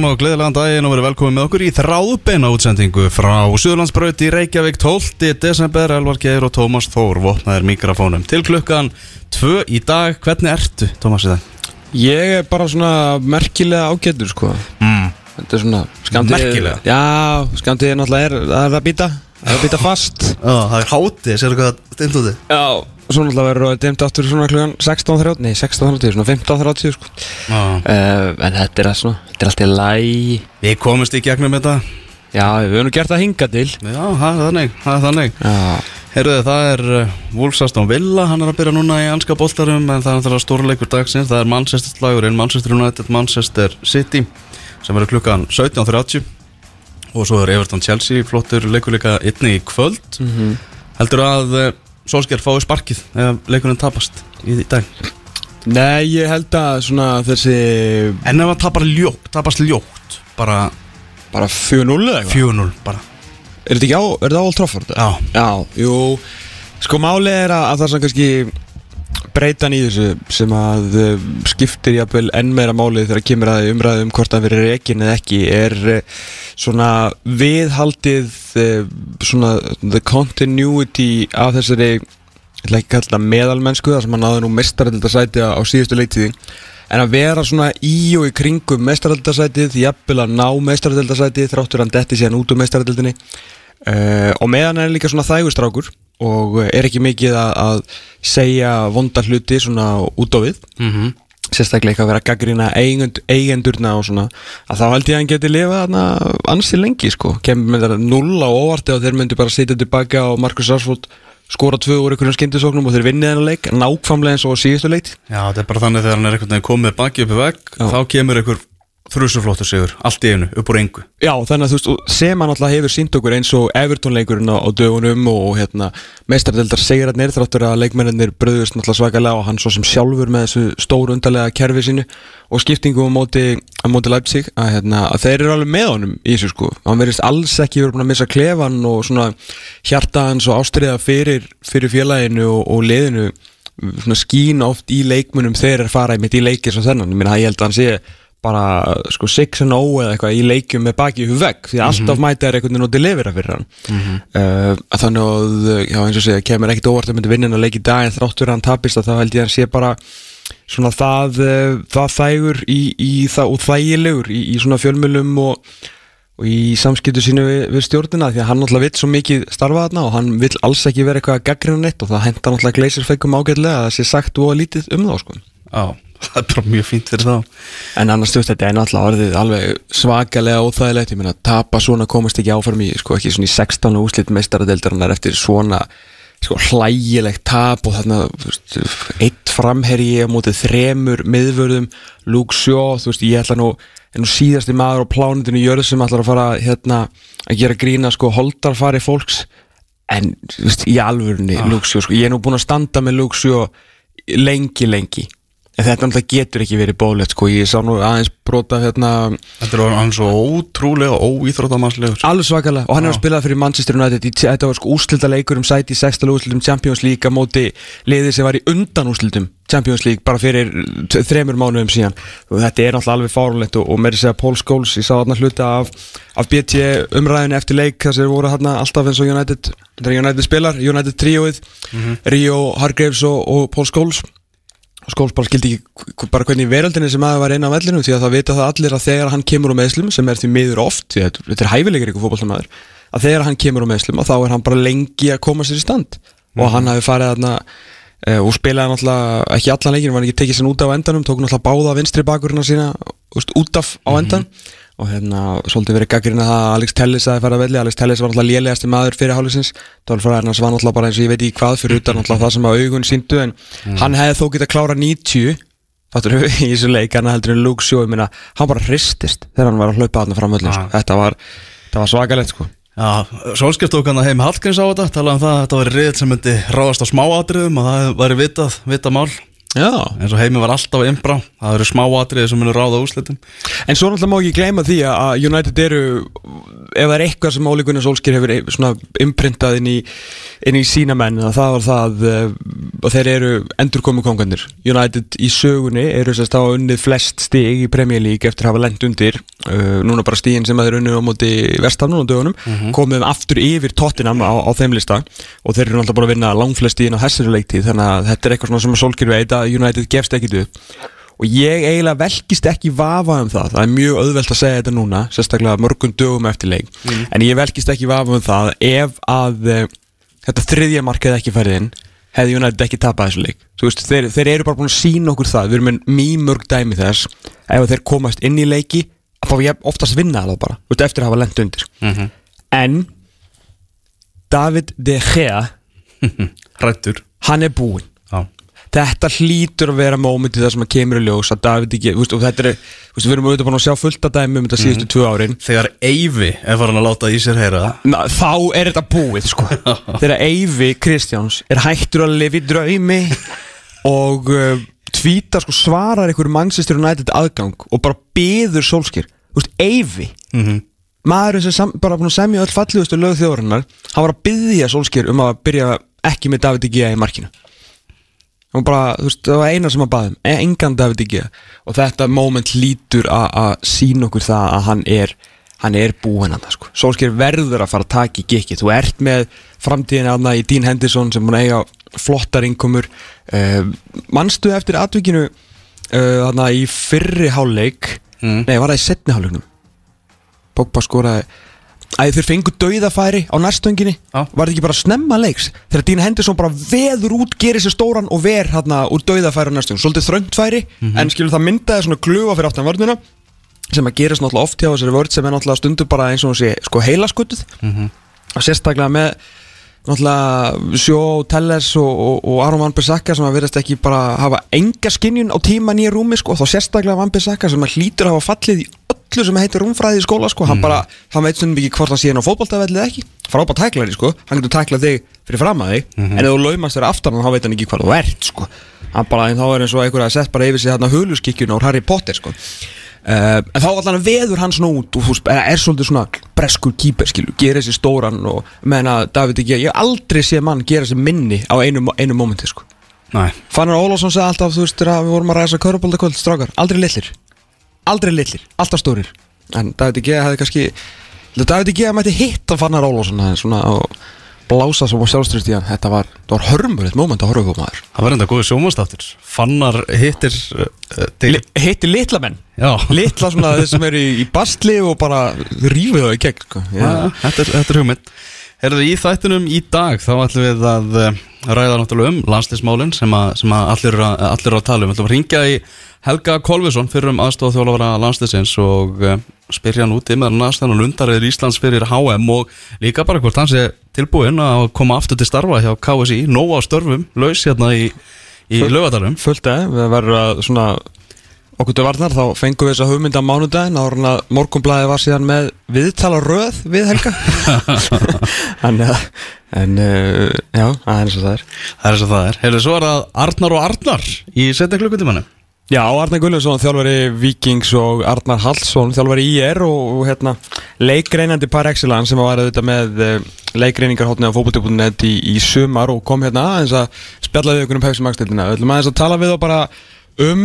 Góðan og gleðilegan daginn og verið velkomin með okkur í þráðbeina útsendingu frá Suðurlandsbraut í Reykjavík 12. desember Elvar Geir og Tómas Þór vopnaðir mikrofónum til klukkan 2 í dag. Hvernig ertu, Tómas, í dag? Ég er bara svona merkilega ágættur sko Mm. Þetta er svona skamtið Merkilega? Já, skamtið er náttúrulega er, það er að býta Það er að býta fast Já, það er hátið, sér hvað stend út þið? Já Svo náttúrulega verður það dimt aftur svona klugan 16.30 Nei, 16.30, svona 15.30 sko. Uh, En þetta er að svona Þetta er alltaf læg Við komumst í gegnum þetta. Já, við höfum gert það hinga til. Já, það er þannig, það er þannig. Herruði, það er uh, Wolfsaston Villa, hann er að byrja núna í anska boltarum en það er náttúrulega stórleikur dagsins, það er Manchester slagurinn, Manchester United, Manchester City sem verður klukkan 17.30 og svo er Everton Chelsea flottur leikur líka einni í kvöld. Mhm. heldur að uh, Solskjær fái sparkið ef leikurinn tapast í, dag Nei, ég held að svona þessi en ef tapar ljótt, tapast ljótt bara Bara 4-0 eða eitthvað 4-0 bara Er þetta ekki á, er þetta á Old Trafford? Já. Já, jú Sko máli er að, að það sem kannski breytan í þessu sem að uh, skiptir jafnvel enn meira máli þegar kemur að umræðu um hvort að vera rekin eða ekki er uh, svona viðhaldið uh, svona the continuity af þessari meðalmennsku þar sem hann náði nú mestarætildasæti á, síðustu leiktíði en að vera svona í og í kringum mestarætildasætið, jafnvel að ná mestarætildasætið þráttur hann detti síðan út úr mestarætildinni uh, og meðan er líka svona þægustrákur og uh, er ekki mikið að, að segja vonda hluti svona út á við. Mm -hmm. sérstaklega eitthvað að vera að gaggrina eigend, eigendurna og svona. Að þá held ég að hann geti lifað þarna ansi lengi sko. Kemur með þetta null á óvarti og þeir myndi bara sitja tilbaka og Marcus Rashford skora tvö úr einhverjum skyndisóknum og þeir vinnið hennar leik nákvæmlega eins og síðustu leik. Já, þetta er bara þannig þegar hann er einhvern komið baki upp í vegg þá kemur einhver þrjusuflóttur sigur allt í einu, upp úr engu. Já, þannig að þú veist, sem hann alltaf hefur sínt okkur eins og Everton leikurinn á, dögunum og, hérna, meistaradeldar segirarnir þráttur að leikmennir bröðust náttúrulega svakalega og hann svo sem sjálfur með þessu stóru undarlega kerfi sínu og skiptingu á móti, móti Leipzig að, hérna, að þeir eru alveg með honum í þessu sko. Hann verðist alls ekki verið að missa klefan og svona hjarta hans og ástriða fyrir, fyrir félaginu og, og liðinu skín oft í leikmunum þegar fara í mitt í leikir sem þennan, ég held að hann sé bara sko 6 and 0 eða eitthvað í leikjum með baki í vegg því að alltaf mæta er einhvern veginn og delivera fyrir hann. Uh, að þannig að já, eins og segja, kemur ekkit óvart að myndi vinna að leik í dag en þráttur að hann tapist að þá held ég að hann sé bara svona það, uh, það þægur í, í það og þægilegur í, í svona fjölmjölum og, og í samskiptu sínu við, við stjórnina því að hann náttúrulega vill svo mikið starfa þarna og hann vill alls ekki vera eitthvað að gaggrina neitt og það henda náttúrulega gleisirfeikum ágætlega að það sé sagt og lítið um þá sko. Já, það er bara mjög fínt fyrir þá. En annars þú veist þetta er náttúrulega orðið alveg svakalega óþægilegt, ég meina tapa svona komast ekki áfram í, sko ekki svona í 16 úslit meistaradeildarinnar eftir svona sko hlægilegt tap og þarna þú veist, eitt framherji á mótið þremur miðvörðum. Luke Shaw, þú veist ég ætla nú er nú síðasti maður á plánundinu jörð sem ætlar að fara hérna að gera grína sko holdarfari fólks. En þú veist í alvörunni Luke Shaw, sko ég er nú búin að standa með Luke Shaw lengi lengi en þetta náttúrulega getur ekki verið bólegt sko, ég sá nú aðeins brota hérna Þetta er hann svo ótrúlega óýþróttamannslegur alveg svakalega. Og hann er að spila fyrir Manchester United þetta var sko úslita leikur um sæti í sextala úslitum Champions League á móti liðið sem var í undan úslitum Champions League bara fyrir þremur mánuðum síðan. Og þetta er náttúrulega alveg fárulegt og, og meiri segja Paul Scholes, ég sá þarna hluta af, af BT umræðinu eftir leik að þeir voru þarna alltaf eins og United er United spilar, United tríóið Rio Hargreaves og, og Paul Scholes Skóls bara skildi ekki bara hvernig veröldinni sem aðeins var inn á vellinu því að það vita það allir að þegar hann kemur á meðslum sem er því miður oft, því að þetta er hæfilegur ykkur fótballtamaður, að þegar hann kemur á meðslum og þá er hann bara lengi að koma sér í stand. Og hann hafi farið þarna uh, og spilaði náttúrulega ekki allan leikinu, var ekki tekið sér út af endanum tók náttúrulega báða vinstri bakurina sína úst, út af á endan og hérna svolítið verið gaggrinn að að Alex Tellis aðeins fara að velli, Alex Tellis var náttúrulega lélegasti maður fyrir hálfisins, Dólfræðarnas var náttúrulega bara eins og ég veit í hvað fyrir utan náttúrulega það sem að augun síndu en hann hefði þó getað klára 90 fattur við í þessu leik hann heldur en Luke meina, hann bara hristist þegar hann var að hlaupa þarna framöllin sko. þetta var, var svakalegt sko. Já, Solskjaer tók hann að heim Hallgríms á þetta talaði um það að þetta var riðil sem myndi ráðast á smáatriðum og það væri vitað, vitað mál eins og heimi var alltaf að imbra það eru smáatriði sem myndi ráða úslitum En svo náttúrulega má ekki gleyma því að United eru, ef það er eitthvað sem Óli Gunnar Solskjær hefur svona imprintað inn í, inn í sína menn að það var það uh, og þeir eru endurkomu kongandir United í sögunni eru sérst á unnið flest stig í Premier League eftir að hafa lent undir uh, núna bara stígin sem þeir unnið á móti vestafnun og dögunum komum aftur yfir Tottenham á, á þeim lista. Og þeir eru náttúrulega bara að vinna langflest stígin á þessari leiktíð þannig að þetta er eitthvað sem Solskjær veit að United gefst ekkit upp og ég eiginlega velkist ekki vafa um það. Það er mjög auðvelt að segja þetta núna sérstaklega mörgum dögum eftir leik. En ég velkist ekki vafa um það ef að uh, þetta þriðja mark hefði ekki færið inn hefði United ekki tapað þessu leik. Veist, þeir, þeir eru bara búin að sína okkur það. Við erum með mjög mörg dæmi þess. Ef þeir komast inn í leiki að fá ég oftast vinna það bara veist, eftir að hafa lent undir. En David De Gea Rættur hann er búinn þetta hlýtur að vera mómentið það sem að kemur í ljós að David ekki, veist, og þetta er veist, við erum auðvitað búin að sjá fullt að dæmi um þetta síðustu tvö árin. Þegar Eyvi er farin að láta í sér heyra. Na, þá er þetta búið, sko. Þegar Eyvi Kristjáns er hættur að lifa í draumi og uh, tvítar, sko, svarar einhverju Manchester United aðgang og bara þú veist, Eyvi Mhm. maðurinn sem sam, bara búin að semja öll fallegustu lög þjóðurinnar hann var að byðja sólskir um að byrja ekki með David Gea í markinu og bara, þú veist, það var eina sem að baðum engan David De Gea og þetta moment lítur að sína okkur það að hann er hann er búinn hann, sko. Solskjær verður að fara að taka í gikki, þú ert með framtíðin aðna í Dean Henderson sem að eiga flottar innkomur. Uh, manstu eftir atvikinu uh, aðna í fyrri hálfleik? Mm. nei, var það í setni hálfleiknum? Pogba skoraði að þeir fengu dauðafæri á næstönginni var þetta ekki bara snemma leiks? Þegar Dean Henderson bara veður út gerir sér stóran og ver hérna úr dauðafæri á næstönginni svolítið þröngtfæri en skilur það myndaði svona glufa fyrir aftan vörnina sem að gerist náttúrulega oft hjá þessari vörð sem er náttúrulega stundu bara eins og sé sko heilaskutuð. Og sérstaklega með náttúrulega Sjó, Telles og, og, og Aron Van Bissaka sem að verðast ekki bara hafa enga skinjun á tíma nýja rúmi sko, og þá sérstaklega Van Bissaka sem að hlýtur að hafa fallið í öllu sem heitir rúmfræði í skóla sko, hann bara, hann veit stundum ekki hvort hann sé hann á fótboltavellið ekki, frábært tæklari sko. Hann getur tæklað þig fyrir fram að þig en ef þú laumast þér aftan þá veit hann ekki hvað þú ert sko, hann bara, þá er eins og einhver að sett bara yfir sig þarna huluskikkjuna úr Harry Potter sko. Uh, en þá allan veður hann svona út og veist, er, er svolítið svona breskur kýper skilu, gera sér stóran og menna David ekki, ég hef aldrei sé mann gera sér minni á einu, einu momenti sko. Fannar Ólafsson sagði alltaf, þú veist, við vorum að ræsa körubólda kvöld, strákar, aldrei litlir aldrei litlir, alltaf stórir. En David ekki hefði kannski David ekki mætti hitta Fannar Ólafsson aðeins svona og blása sem á sjálfströst í hann þetta var, það var hörmurinn moment að horfa upp á maður. Það var enda góði sjómanstáttur Fannar hittir uh, til Li, hitti litla menn. Já, litla svona þeir sem eru í, í bastli og bara rífið það í gegn sko. Þetta, er, þetta er hugmynd Herðu, í þættunum í dag þá ætlum við að uh, ræða náttúrulega um landslismálin sem, sem að allir, eru að, að tala um. Við ætlum að ringja í Helga Kolvisson fyrir um aðstofa þjólafara landslisins og uh, spyrja hann úti með næstan og lundariður Íslands fyrir HM og líka bara hvort hans er tilbúinn að koma aftur til starfa hjá KSI nóg á störfum, laus hérna í, í lögadarum fullt eða, við verðum að svona okkur til varnar, þá fengum við þessa hugmynd á mánudaginn, ára hann að morgunblæði var síðan með viðtala röð við Helga. En, en uh, já, það er eins og það er. Það er eins og það er. Herðu, svo er það Arnar og Arnar í setja klukkutímanu Já, Arnar Gullarsson, þjálfari Vikings og Arnar Hallsson, þjálfari IR og, og hérna, leikreinandi par excellence sem var auðvitað með uh, leikreiningarhóttni á fókbúti.net í, í sumar og kom hérna aðeins að spjalla við ykkur um pepsi magstildina. Við ætlum aðeins að tala við þá bara um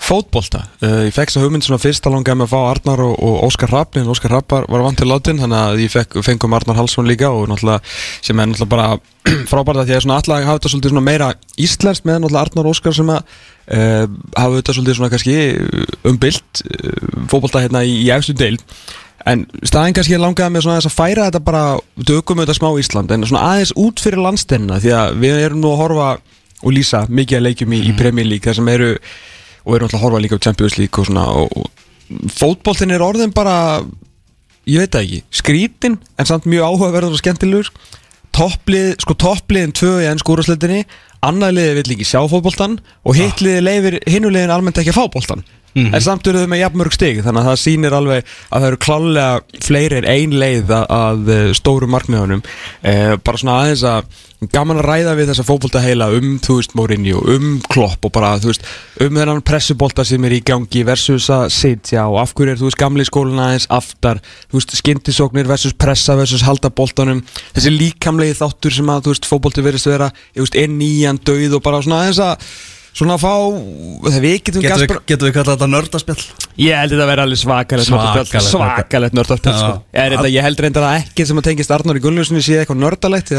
fótbolta. Uh, ég fekk að hugmynd svona fyrst að langaði með að fá Arnar og, og Óskar Rapp, en Óskar Rapp var, vant til látin, þannig að ég fekk, fengum Arnar Hallsson líka og náttúrulega sem er náttúrulega bara frábært að því að svona allag hafa þetta svolítið svona meira íslenskt með náttúrulega Arnar og Óskar sem að uh, hafa þetta svolítið svona kannski umbylt uh, fótbolta hérna í, í efstu deil en staðin kannski langaði með svona þess að færa þetta bara, dökum þetta smá Ísland en svona aðeins út fyrir landsteinna því að við erum nú að horfa og lýsa mikið að leikjum í, í Premier League þar sem eru og eru alltaf að horfa líka á Champions League og svona og, og fótboltin er orðin bara ég veit það ekki, skrítin en samt mjög áhugaverður og skemmtilegur. Topplið, sko toppliðin tvö í enn skúrasleitinni, annað liði vill ekki sjá fótboltan og hitt liði leifir hinulegin almennt ekki að fá boltan en samt eru þau með jafnmörg stig þannig að það sýnir alveg að það eru klálega fleiri en ein leið að, eh, stóru markmiðunum. Eh, bara svona aðeins að gaman að ræða við þessa fótbolta heila um þú veist Mourinho, um Klopp og bara þú veist um þennan pressubolta sem er í gangi versus að sitja og af hverju er þú veist gamli skóluna aðeins aftar? Þú veist skyndisóknir versus pressa versus halda boltanum. Þessi líkamlegi þáttur sem að þú veist fótbolti verist að vera þú veist er nýjan döið og bara svona aðeins að svona að fá við getum Getum við, getum við kallað þetta nördaspjall? Ég held þetta að vera alveg svakalegt nördaspjall. Svakalegt nördaspjall sko. Ég, held reyndar að ekki sem að tengist Arnóri Gunnljósinni sé eitthvað nördalegt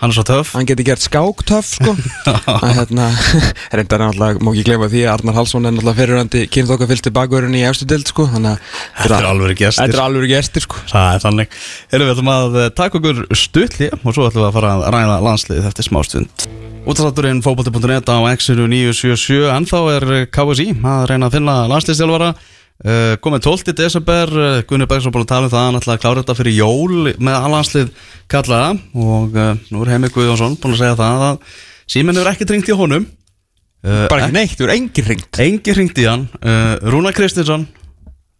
Hann er svo töff hann geti gert skáktöff sko. hérna reyndar náttúrulega, má ekki gleyma því að Arnar Halsson er náttúrulega fyrirhandi kynþokka fylgti bakverðin í efstu dild sko. Þetta er alvöru gestir. Þetta er alveg gestir sko. Það er þannig Erum við ætlum að eh, taka okkur stuttli og svo ætlum við að fara að ræða landsliðið eftir smástund Útastátturinn fókbalti.net á X-inu 977 en þá er KSI að reyna að finna landsliðstjálfara uh, komið 12. desember uh, Gunni Bergsson búin að tala um það hann ætlaði að klára þetta fyrir jól með allandslið kallaða. Og uh, nú er Heimi Guðjónsson búin að segja það að síminn er ekki tringt í honum. Bara ekki neitt, þú er engin ringt Engi hringt í hann. Rúna Kristinsson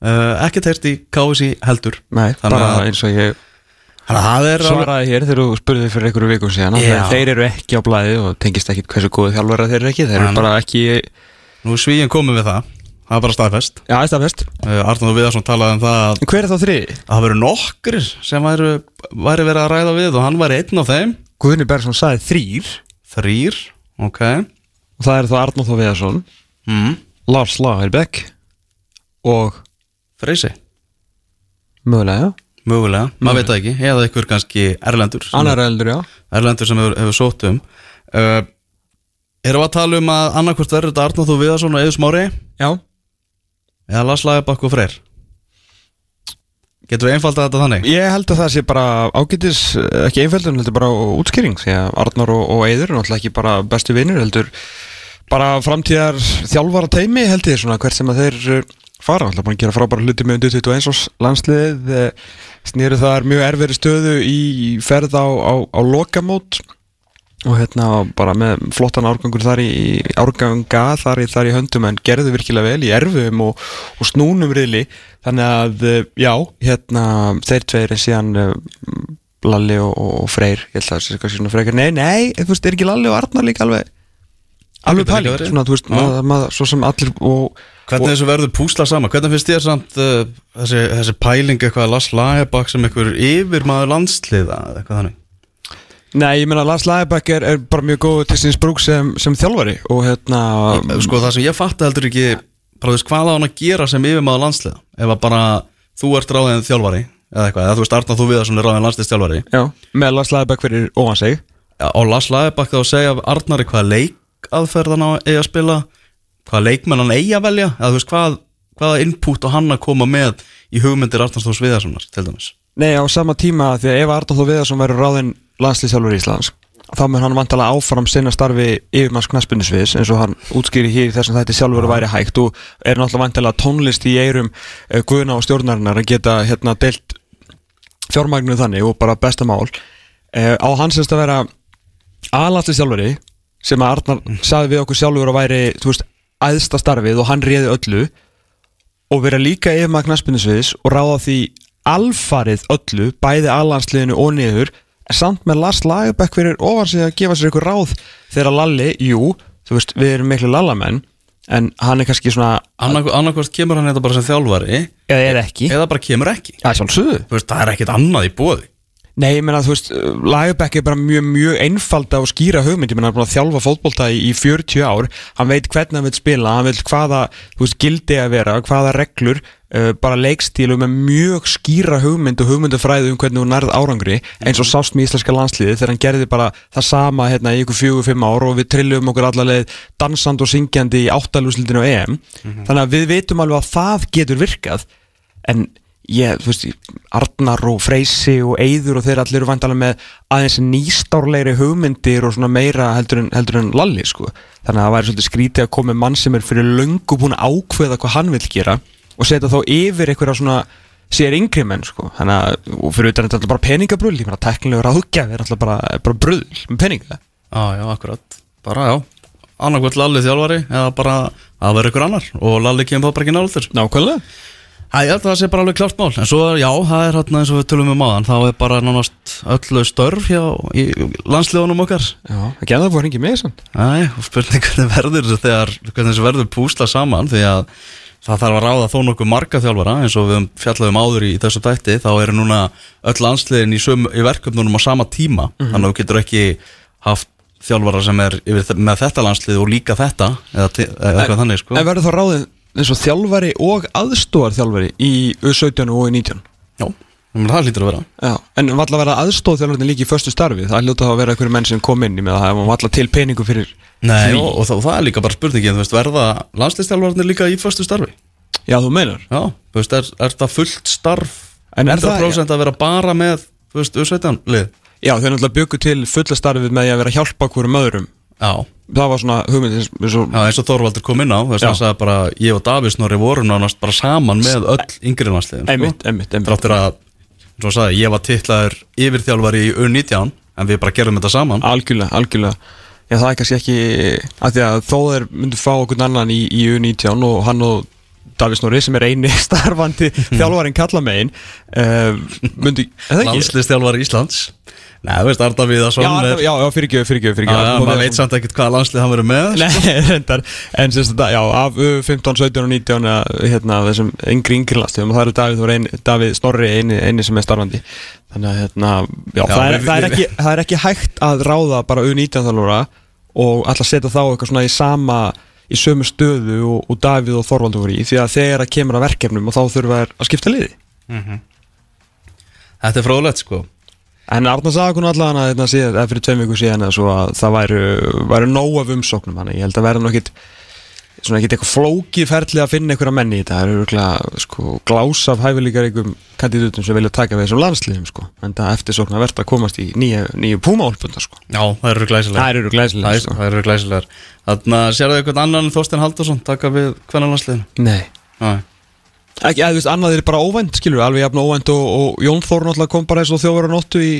ekkert heyrt í KSI heldur. Nei, bara eins og ég svaraði hér þegar þú spurði fyrir einhverju vikum síðan þeir eru ekki á blæði og tengist ekki hversu góðu þjálfara þeir eru ekki þeir eru bara ekki Nú svíin komið við það Það er bara staðfest. Já, það er staðfest. Uh, Arnóður Viðarsson talaði um það hver er þá þrið? að það veru nokkrir sem væri, væri verið að ræða við og hann væri einn af þeim. Guðni Bergson sagði þrýr Þrýr, ok. Og það er þá Arnóð Þó Viðarsson mm. Lars Lagerbäck og Freysi, mögulega, mögulega, maður veit það ekki. Eða ykkur kannski Erlendur annar eldur, já. Erlendur sem hefur, hefur sótt um. Uh, Erum við að tala um að annarkvort verður þetta Arnóður Viðarsson og Eður Smári? Já, eða Lars Lagerbakk og Freyr? Getur við einfaldað þetta þannig? ég held að það sé bara ágætis, ekki einföldun, heldur bara útskýring því að Arnar og, og Eiður er náttúrulega ekki bara bestu vinnur, heldur bara framtíðar þjálfara teimi held ég svona hvert sem að þeir uh, fara, alltaf bara að gera frábæra hluti með undir 21 árs landsliðið eh, snýru þar mjög erferi stöðu í ferð á, á, á lokamót og hérna bara með flottan árgangur þar í árganga þar í, þar í höndum en gerðu virkilega vel í erfum og, og snúnum riðli þannig að eh, já, hérna þeir tveir er síðan uh, Lalli og, og Freyr ég held að það sé eitthvað svona frekar, nei, nei, þú veist, er ekki Lalli og Arnar líka alveg alveg verið. svona, þú veist, maður, maður, svo sem allir og, Hvernig þessu verður púsla saman? Hvernig finnst þér samt uh, þessi, þessi pæling eitthvað að Lars Lagerbakk sem einhver yfir maður landsliða eitthvað þannig? Nei, ég meina Lars Lagerbæk er, er bara mjög góð til síns brúk sem, sem þjálfari og hérna Sko það sem ég fatti heldur ekki bara þú veist hvað á hann að gera sem yfir maður landsliða? Ef að bara þú ert ráðin þjálfari eða eitthvað, eða þú veist Arnar þú við að ráðin landsliðstjálfari Já, með Lars Lagerbæk fyrir ofan sig. Já, og Lars Lagerbakk þá segja Arnari hvaða leikaðferð hann á eigi að spila hvaða leikmenn hann eigi að velja eða þú veist hvað, hvaða input og hann að koma með í hugmyndir Arnars Þórs Viðarssonar til dæmis. Nei, á sama tíma því að ef Arnóð Þór Viðarsson verður ráðinn landslýsjálfur Íslands. Þá mun hann vantalega áfram sinna starfi yfirmanns knaspindisviðs eins og hann útskýri hér í þessum þætti sjálfur að væri hægt og er náttúrulega vantalega tónlist í eirum uh, guðna og stjórnarinnar að geta hérna deilt fjármagnu þannig og bara besta mál. Uh, á hans semst að vera aðlandslýsjálfuri sem að Arnar saði við okkur sjálfur að væri veist, æðsta starfið og hann réði öllu og vera líka yfirmann knaspindisviðs og ráða því alfarið öllu, bæði alhansliðinu og niður, samt með Lars Lagerbæk fyrir ofan sig að gefa sér ykkur ráð þegar Lalli, jú, þú veist, við erum miklu lallamenn, en hann er kannski svona, annarkvort kemur hann þetta bara sem þjálfari. Eða er ekki, eða bara kemur ekki. Þú veist, það er ekkit annað í bóði Nei, ég meina, þú veist, Lagerbæk er bara mjög, mjög einfalda og skýra hugmynd, ég meina, hann er búin að þjálfa fótbolta í, í 40 ár, hann veit hvernig hann vil spila, hann veit hvaða, þú veist, gildi að vera, hvaða reglur, bara leikstílu með mjög skýra hugmynd og hugmyndafræðu um hvernig hún nærð árangri, eins og sást með íslenska landsliði þegar hann gerði bara það sama hérna í ykkur fjögur, fimm ár og við trillum okkur allarleið dansand og syngjandi í áttalúslildinu á EM, þannig að við veitum alveg að það getur virkað, en ég, þú veist, Arnar og Freysi og Eyður og þeir allir eru vandalega með aðeins nýstárlegri hugmyndir og svona meira heldur en, heldur en lalli sko. þannig að það væri svolítið skrítið að koma mann sem er fyrir löngu búin ákveða hvað hann vil gera og setja þá yfir einhverja svona sér yngri menn sko. þannig að, fyrir utan þetta er bara peningabröll ég meina teknilegur áhugjaf er alltaf bara, bara bröll með peninga. Já, já, akkurat. Bara, já. Annarkvæmt Lalli þjálfari eða bara að vera ykkur annar. Og Lalli kemur bara ekki þér. Nákvæmlega. Er það sé bara alveg klart mál. En svo, já, það er hérna eins og við tölum um áðan. Þá er bara nánast öllu störf hjá í landsliðunum okkar. Já, ekki að það voru hringi með þessan Æ, spurning hvernig verður þegar, hvernig verður púsla saman því að það þarf að ráða þó nokkuð marga þjálfara eins og við fjallaðum áður í þessu dætti þá eru núna öll landsliðin í, í verkefnunum á sama tíma. Mhm. þannig að þú getur ekki haft þjálfara sem er yfir, með þetta landslið og líka þetta eða, eitthvað þannig sko. En verður þá ráðið eins og þjálfari og aðstóðar þjálfari í U17 og U19 Já, ég meina, það lítur að vera Já, en valla að vera aðstóð þjálfarnir líka í förstu starfi það hljóta þá að vera einhverju menn sem kom inn það var valla til peningu fyrir Nei, og, og, það, og það er líka bara spurningin, þú veist, verða landsliðstjálfarnir líka í föstu starfi? Já, þú meinar Já, þú veist, er, er það fullt starf? En er það- 100% að vera bara með, þú veist, U17 lið? Já, þau náttúrulega byggu til fulla starfið með að vera að hjálpa hverjum öðrum Já, það var svona hugmyndin eins og, Já, eins og Þorvaldur kom inn á Já. hann sagði bara, ég og Davís Norri voru nánast bara saman með öll yngri landsliðin einmitt, einmitt, einmitt. Þráttur að, hann sagði, ég var titlaður yfirþjálfari í U19 en við bara gerðum þetta saman. Algjörlega, algjörlega. Já, það er kannski ekki að því að þó þeir myndu fá okkur annan í, í U19 og hann og Davís Norri sem er eini starfandi þjálfarinn kalla megin myndi, er það ekki? Landsliðstjálfari Íslands. Nei, þú veist, Arda Viðarsson Já, já, já, fyrirgjöf, fyrirgjöf, Já, fyrirgjöf já, maður veit samt ekkert hvaða landslið hann verður með. Nei, reyndar, en sérst þetta, já, af uh, 15, 17 og 19 eða, hérna, þessum yngri yngri lastum og það eru Davíð, eini, Davíð Snorri eini, eini sem er starfandi. Þannig að, hérna, já, Já, það, er, við- það, er ekki, það er ekki hægt að ráða bara U19 þjálfara og alltaf setja þá eitthvað svona í sama í sömu stöðu og, og Davíð og Þorvaldur voru í því að þegar það kemur að verkefnum og þá þurfa þær að skipta liði. Þetta er fróðlegt, sko. En Arna sagði okkur allan að þetta eða fyrir tveim viku síðan að það væru, væru nóg af umsóknum þannig ég held að verða nú ekkit svona ekkit eitthvað flókið ferli að finna einhverja menni í þetta, það eru örgulega sko glás af hæfileikar einhverjum kandidutum sem vilja taka við þessum landsliðum sko. En það eftirsókn að verða að komast í nýju, nýju púmaálpunda sko. Já, það eru glæsilegar Það eru glæsilega sko. Það eru glæsilegar Þannig að sérðu eitthvað annan en Þorstein Haldursson taka við hvernig landsliðinu Nei. Já, Ekki, eða þú veist, annað er bara óvænt, skilur alveg jafn óvænt og, og Jón Þór náttúrulega kom bara eins og í,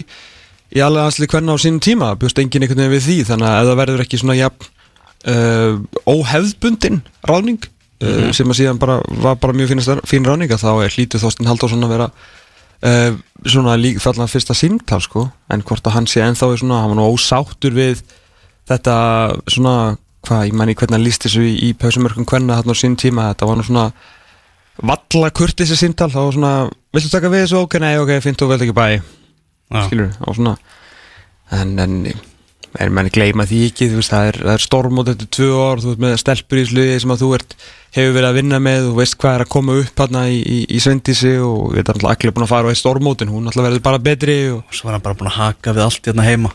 í alveg hansli hvernig á sínum tíma, bjóst enginn einhvern veginn við því þannig að ef það verður ekki svona jafn uh, óhefðbundin ráðning uh, sem að síðan bara var bara mjög fín, fín ráðning að þá er hlítið Þorstein Halldórsson að vera uh, svona lík fallan fyrsta símtal sko, en hvort að hann sé ennþá er svona, hann var nú ósáttur við þetta svona hvað, ég mæni hvernig hann líst þessu í, í pausumörkum hvernig þarna á sín tíma, þetta var nú svona valla kurti þessi símtal þá var svona, viltu taka við þessu, ok, nei, ok, fint og vel ekki bæ, já. skilur og svona, en, en er menn gleyma því ekki, þú veist það er, það er stormót eftir tvö ár, þú veist með stelpur í sluði sem að þú ert, hefur verið að vinna með þú veist hvað er að koma upp hérna í, í, í svendísi og við erum alltaf allir búin að fara á eitt stormótin, hún alltaf verður bara betri og Og svo var hann bara búin að haka við allt hérna heima.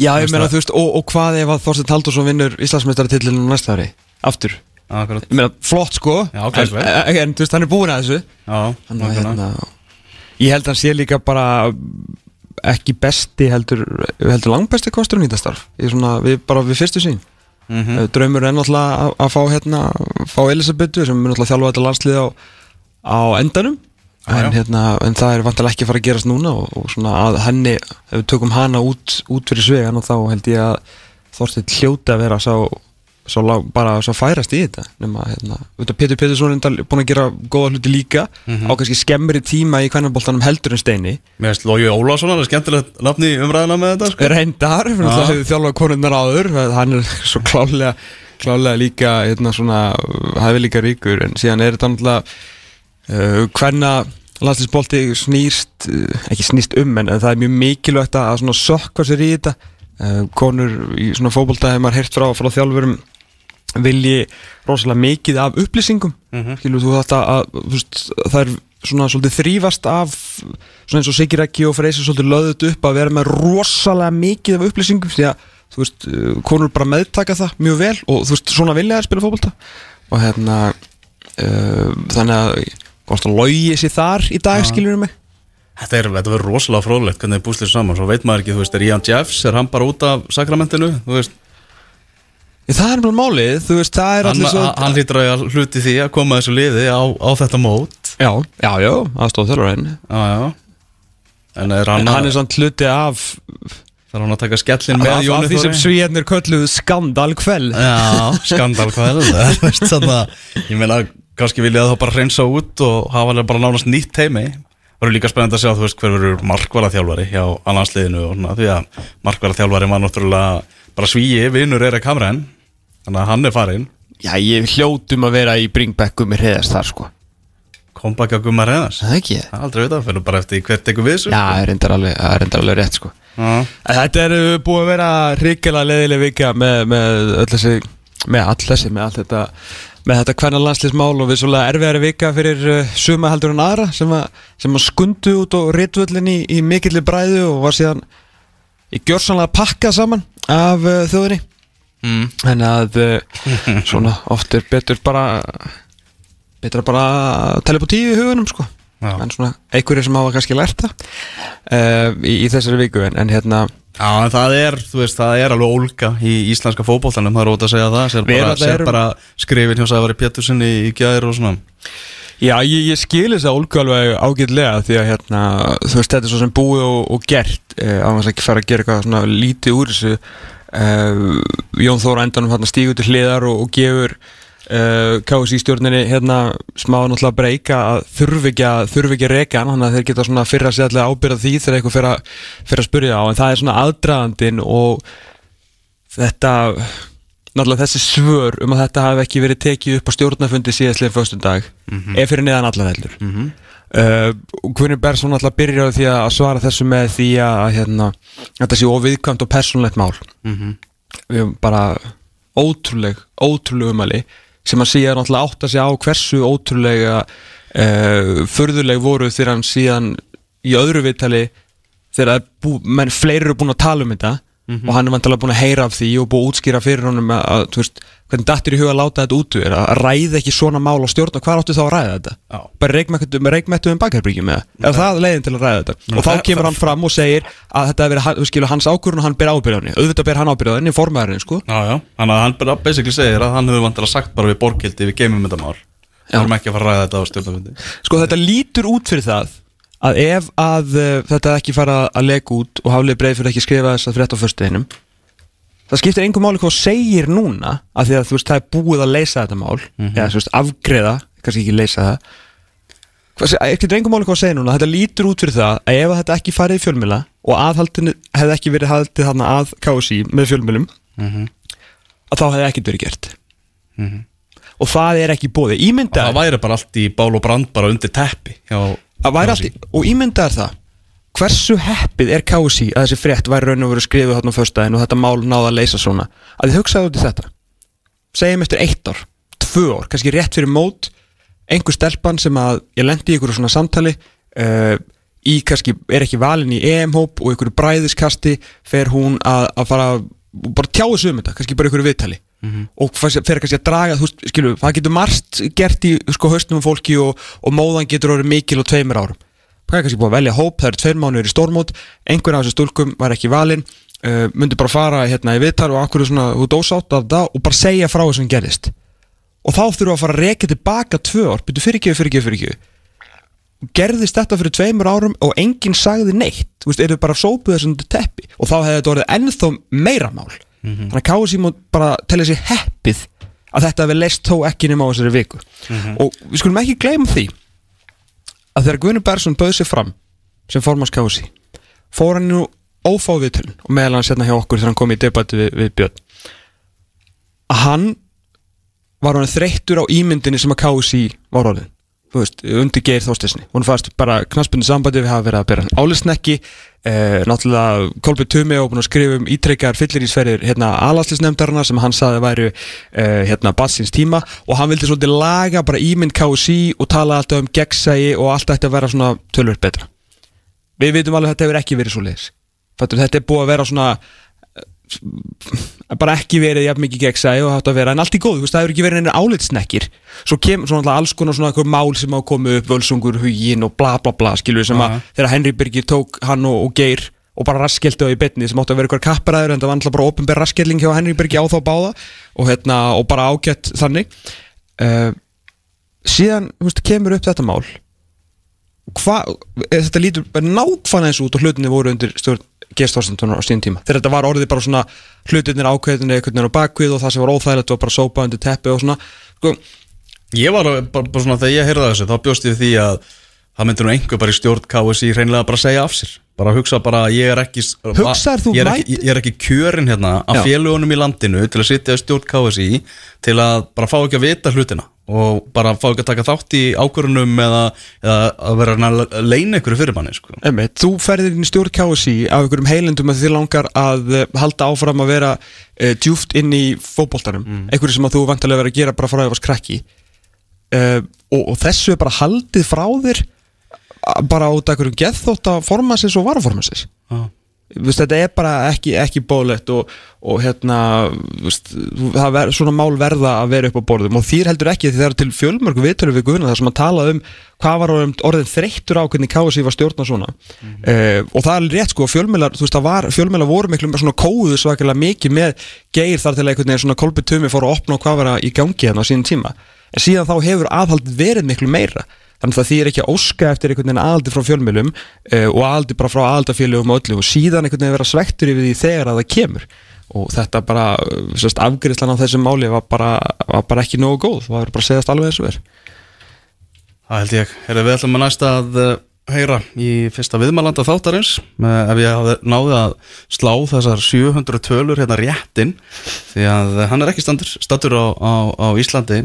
Já, ég meina þú veist, og, og hvað ef að Þorstein Haldursson vinnur Íslandsmeistaratillinu næsta ári, aftur. Akkurat. Ég meina, flott sko. Já, en, en, en þú veist, hann er búin að þessu. Já, nákvæmlega. hérna Ég held að hann sé líka bara ekki besti heldur, heldur langbesti kosturinn í þetta starf. Ég er svona, við, bara við fyrstu sín mm. Draumur er náttúrulega að, að fá hérna fá Elisabetu sem er náttúrulega þjálfa þetta landslið á, á endanum. Já, en, hérna, en það er vantilega ekki að fara að gerast núna og, og svona að henni ef við tökum hana út, út fyrir svegan og þá held ég að Þorsteinn hljóti að vera sá, sá lá- bara sá færast í þetta nema hérna, auðvitað Pétur Pétursson er búin að gera góða hluti líka Mhm. á kannski skemmri tíma í kvennarboltanum heldur en steini Mér finnst Lógi Ólafsson alveg skemmtilegt nafni umræðina með þetta sko. reyndar, fyrir Já. að hefur þjálfað konunnar áður hann er svo klálega klálega líka hérna svona hefur líka ríkur en síðan er þetta náttúrulega uh, hvenna landslisbolti snýst uh, ekki snýst um en, það er mjög mikilvægt að sökva sér í þetta uh, konur í svona fótbolta hefur maður heyrt frá, frá þjálfurum vilji rosalega mikið af upplýsingum. Mhm. skilur þú þetta að veist, það er svona svolítið þrýfast af svona eins og Siggi Rækki og Freysi svolítið löðut upp að vera með rosalega mikið af upplýsingum því að þú veist, uh, konur bara meðtaka það mjög vel og þú veist, svona vilja þær spila fótbolta. Og hérna uh, þannig að Hvort að logi sér þar í dag, skilur mig? Þetta er, þetta verður rosalega fróðlegt hvernig þið búslir saman, svo veit maður ekki, þú veist, er Ian Jeffs, er hann bara út af sakramentinu, þú veist, Það er náttúrulega málið, þú veist, það er allir svo hann hlýtur að hluti því að koma þessu liði á, á þetta mót, Já, já, já, aðstóð þjálfarinn já, já, en er En hann að, er samt hluti af þarf hann að taka skellin af, með af Jóni því sem Þóri? svíjarnir kölluðu skandalkvel Já, skandal hvað er það, þannig að, ég meina, kannski vilja þá bara hreinsa út og hafa alveg bara nánast nýtt teimi, Það eru líka spennandi að sjá, þú veist, hver verður markvara þjálfari hjá annarsliðinu og svona, því að markvara þjálfari var náttúrulega bara svíi, vinnur er að kamren, þannig að hann er farinn, Já, ég hljótum að vera í bringbekku með hreðast þar, sko kom baka að gumma reyðast. Það er ekki Það er aldrei veit að fyrir bara eftir hvert tekur við þessu. Já, það er reyndar alveg, það er alveg rétt, sko. En Þetta er uh, búið að vera ríkilega leðileg vika með, með öll þessi með all þessi, með allt þetta með þetta hvernig landslismál og við svolítið erfiðari vika fyrir uh, suma heldur en aðra sem að, sem að skundu út og ritvöllin í, í mikilli bræðu og var síðan í gjörsanlega pakkað saman af uh, þjóðinni Mm. en að uh, svona oft er betur bara betur að bara tala upp á tíu í hugunum sko Já. en svona einhverjir sem hafa kannski lært það uh, í, í þessari viku en, en hérna Já, en það er, þú veist, það er alveg ólga í íslenska fótboltanum, það er ótt að segja það, sér bara, sér bara skrifin hjá Sævari Pétursinni í gæðir og svona. Já, ég, ég skil þess að ólgu alveg ágætlega því að hérna, þú veist, þetta er svo sem búið og, og gert eh, að ekki fara að gera eitthvað svona lítið úr þessu eh, Jón Þóra endanum hérna stígur til hliðar og, og gefur eh, KSI stjórninni hérna smá náttúrulega breyka að þurfi ekki að þurfi ekki að reka hann, þannig að þeir geta svona fyrra sig allega ábyrða því þegar eitthvað fyrir að, fyrir að spyrja á. En það er svona aðdraðandinn og þetta náttúrulega þessi svör um að þetta hafi ekki verið tekið upp á stjórnafundi síðastlega föstum dag er fyrir neðan allar hellur mm Mhm. Og Guðni Bersson náttúrulega byrjar því að svara þessu með því að hérna, þetta sé óviðkvæmt og persónlegt mál Mhm. við erum bara ótrúleg ótrúleg umæli sem að síðan náttúrulega átta sig á hversu ótrúlega uh, förðuleg voru þegar hann síðan í öðru viðtali þegar bú, menn fleiri eru búin að tala um þetta og hann er vantilega búin að heyra af því og búin að útskýra fyrir honum að, að þú veist, hvernig dattir í huga að láta þetta út að ræða ekki svona mál og stjórna hvað áttu þá að ræða þetta? Já. bara reikmættu um bakherbyggjum eða er það leiðin til að ræða þetta? Og þá kemur hann fram og segir að þetta hefur verið hans ákvörðun og hann ber ábyrðanni auðvitað ber hann sko. Já, já, þannig að hann bara basically segir að hann hefur vantilega sagt bara við borgildi við geymum þetta mál. Við erum ekki að fara að ræða þetta á stjórnafundi. sko þetta lítur út fyrir það að ef að uh, þetta ekki fara að lega út og haflið breið fyrir ekki skrifa þess að frétt á föstudeginum það skiptir engum máli hvað þú segir núna af því að þú veist það er búið að leysa þetta mál. Eða þú veist afgreða, kannski ekki leysa það. Það skiptir engum máli hvað þú segir núna þetta lítur út fyrir það að ef þetta ekki farið í fjölmjöla og aðhaldinu hefði ekki verið haldið þarna að KSI með fjölmjölum að þá hefði ekkert verið gert. Og það er ekki bóði ímynda Það væri bara allt í bál og brand bara undir teppi og ímyndaðar það hversu heppið er KSI að þessi frétt væri raun og veru skrifuð þarna á föstudaginn og þetta mál náða að leysa svona? Að þið hugsaðu út í þetta. Segjum eftir eitt ár, tvö ár kannski rétt fyrir mót einhver stelpan sem að ég lendi í ykkur svona samtali uh, í kannski er ekki valin í EM-hóp og ykkur bræðiskasti fer hún að, að fara bara tjáðu sig um þetta, kannski bara ykkur viðtali. Og fer kannski að draga þú skilu, það getur margt gert í sko haustum um fólki og, og móðan getur orðið mikil og tveimur árum það er kannski búið að velja hóp, það eru tveir mánuður í stórmót einhver af þessu stúlkum var ekki valinn uh, myndi bara fara hérna í viðtal og akkur svona, þú dósátt af það og bara segja frá þessum gerist og þá þurfum við að fara að reka tilbaka tvö ár, byrju fyrir ekki, fyrir ekki, fyrir ekki gerðist þetta fyrir tveimur árum og enginn sagði neitt þú veist, eru bara sópuð þessum teppi. Og þá hefði þetta orðið ennþá meira mál. Þannig að KSI má bara telja sér heppið að þetta hefði leist þó ekki nema á þessari viku. Og við skulum ekki gleyma því að þegar Gunnar Bersson bauð sér fram sem formans KSI fór hann nú ófá viðtölun og meðal hann setna hjá okkur þegar hann kom í debatti við, við Björn að hann var hann þreyttur á ímyndinni sem að KSI var orðin þú veist, undir geir þóstisni hún fannst bara knaspunni sambandi við hafa verið að bera hann álisnekki eh, náttúrulega Kolbjörn Tumi og búin að skrifa um ítrekkar fyllirísferðir hérna alaslisnefndarna sem hann saði væru eh, hérna bassins tíma. Og hann vildi svolítið laga bara ímynd KSI og tala alltaf um gegnsægi og allt ætti að vera svona tölvöld betra. Við vitum alveg að þetta hefur ekki verið svo leiðis þetta er búið að vera svona bara ekki verið jafn mikið gegnsæði og hatt að vera en allt í góð, það hefur ekki verið einhver álitsnekkir svo kemur svona alls konar svona eitthvað mál sem á komið upp, völsungur, hugin og bla bla bla skilur sem að þegar Henry Birgir tók hann og, og Geir og bara raskelti á í betni sem áttu að vera eitthvað kapparæður en það var alltaf bara opinber raskelling hjá Henry Birgir á þá báða og, hérna, og bara ágætt þannig. Uh, síðan veist, kemur upp þetta mál. Hvað, þetta lítur nákvæmlega eins út og hlutinni voru undir stjórn Gerstorstentunar á síðan tíma. Þegar þetta var orðið bara svona hlutinir ákveðinni einhvern veginn á bakvið og það sem var óþægilegt var bara sópa undir teppi og svona. Sko, Ég var bara, bara svona þegar ég heyrði þessu þá bjóst ég því að það myndi nú einhver bara í stjórn KSI hreinlega bara segja af sér bara hugsa bara að ég er ekki Hugsaðir þú ég er ekki, ég er ekki kjörin hérna af Já. félugunum í landinu til að sitja í stjórn KSI til að bara fá ekki að vita hlutina og bara fá ekki að taka þátt í ákvörunum eða, eða að vera að leina ykkur fyrir manni sko. Þú ferðir inn í stjórn KSI af einhverjum heilendum að þið langar að eh, halda áfram að vera uh, djúft inn í fótboltanum mm. einhverju sem að þú vantarlega verið að gera bara frá að varst krakki uh, og, og þessu er bara haldið frá þér bara út af einhverjum geðþótt að formansins og varaformansins Já. Vist, þetta er bara ekki, ekki bólett og, og hérna vist, ver, svona mál verða að vera upp á borðum. Og þýr heldur ekki því það eru til fjölmörgu viðtölu við guðuna þar sem að tala um hvað var orðin, þreyttur á hvernig KSI var stjórna svona. Mm og það er rétt sko fjölmjölar, þú veist það var fjölmjölar voru miklu með svona kóðu svakalega mikið með geir þar til einhvern veginn svona kolpi tumi fór að opna og hvað var að í gangi hérna á sínum tíma. En síðan þá hefur aðhaldið verið miklu meira þannig að því er ekki að óska eftir einhvern veginn aðaldi frá fjölmjölum uh, og aðaldi bara frá aðaldafélögum og öllu og síðan einhvern veginn vera svektur yfir því þegar að það kemur. Og þetta bara, uh, sérst, afgriðslan á þessum máli var bara, var bara ekki nógu góð það var bara að segast alveg og er. Það held ég, Heyrðu, við ætlum að næsta að uh, heyra í fyrsta viðmælanda þáttarins ef ég náði að slá þessar 700 tölur hérna réttin því að hann er ekki standur, statur á, á, á Íslandi.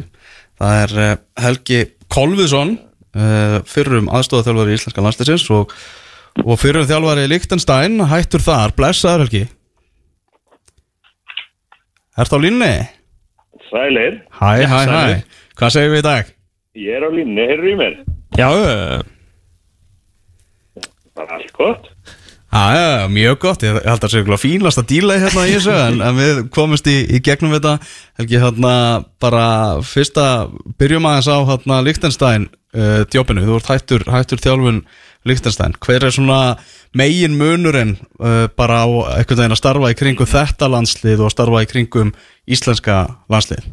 Það er Helgi Kolviðsson fyrrum aðstofaþjálfari í Íslenska landsleisins og, og fyrrum þjálfari í Lichtenstein hættur þar, blessaður Helgi Ertu á línni? Sælir, Hæ, hæ, hæ, hvað segir við í dag? ég er á línni, heyrðu í mér. Já, uh, Bara allt gott. Já, já, mjög gott, ég held að það sé eitthvað fínlast að díla í hérna í þessu en, en við komumst í, í gegnum þetta. Helgi, hérna, bara fyrsta, byrjum aðeins á hérna Lichtenstein uh, djópinu, þú ert hættur, hættur þjálfun Lichtenstein, hver er svona megin munurinn uh, bara á veginn að starfa í kringum þetta landslið og starfa í kringum íslenska landslið?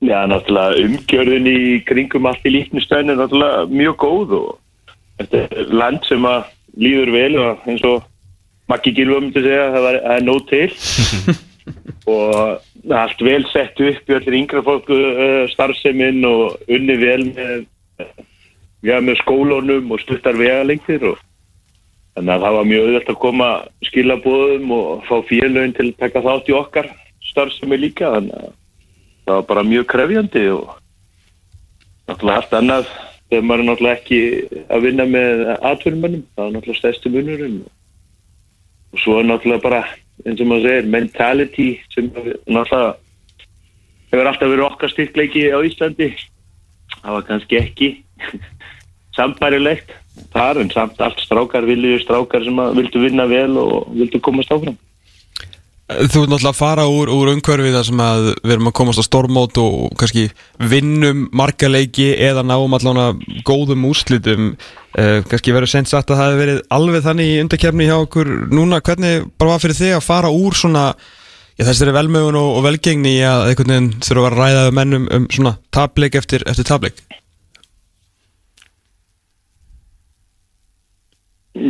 Já, náttúrulega umgjörðin í kringum allt í líknistöðin er náttúrulega mjög góð og þetta er land sem að líður vel og eins og Maggi Gilva myndi segja að það er nóg til. Og allt vel sett upp í allir yngra fólku uh, starfseminn og unni vel með, já, með skólunum og stuttar vegalengtir og þannig að það var mjög auðvitað að koma skilabóðum og fá félögin til að taka þátt í okkar starfsemi líka þannig að það var bara mjög krefjandi og náttúrulega allt annað þegar maður er náttúrulega ekki að vinna með atvinnumönnum, það er náttúrulega stærsti munurinn. Og svo er náttúrulega bara eins og maður segir, mentality sem náttúrulega hefur alltaf verið okkar styrkleiki á Íslandi. Það var kannski ekki sambærilegt þar en samt allt strákar vilju strákar sem vildu vinna vel og vildu komast áfram Þú ert náttúrulega að fara úr, úr umhverfið þar sem að við erum að komast á stormót og kannski vinnum marga leiki eða náum allavega góðum úrslitum. Uh, kannski verður sent sagt að það hefur verið alveg þannig í undarkefni hjá okkur núna, hvernig bara var fyrir þig að fara úr svona já, þessari velmögun og, og velgengni að einhvern veginn þurfa að ræða um mennum um svona tableik eftir, eftir tableik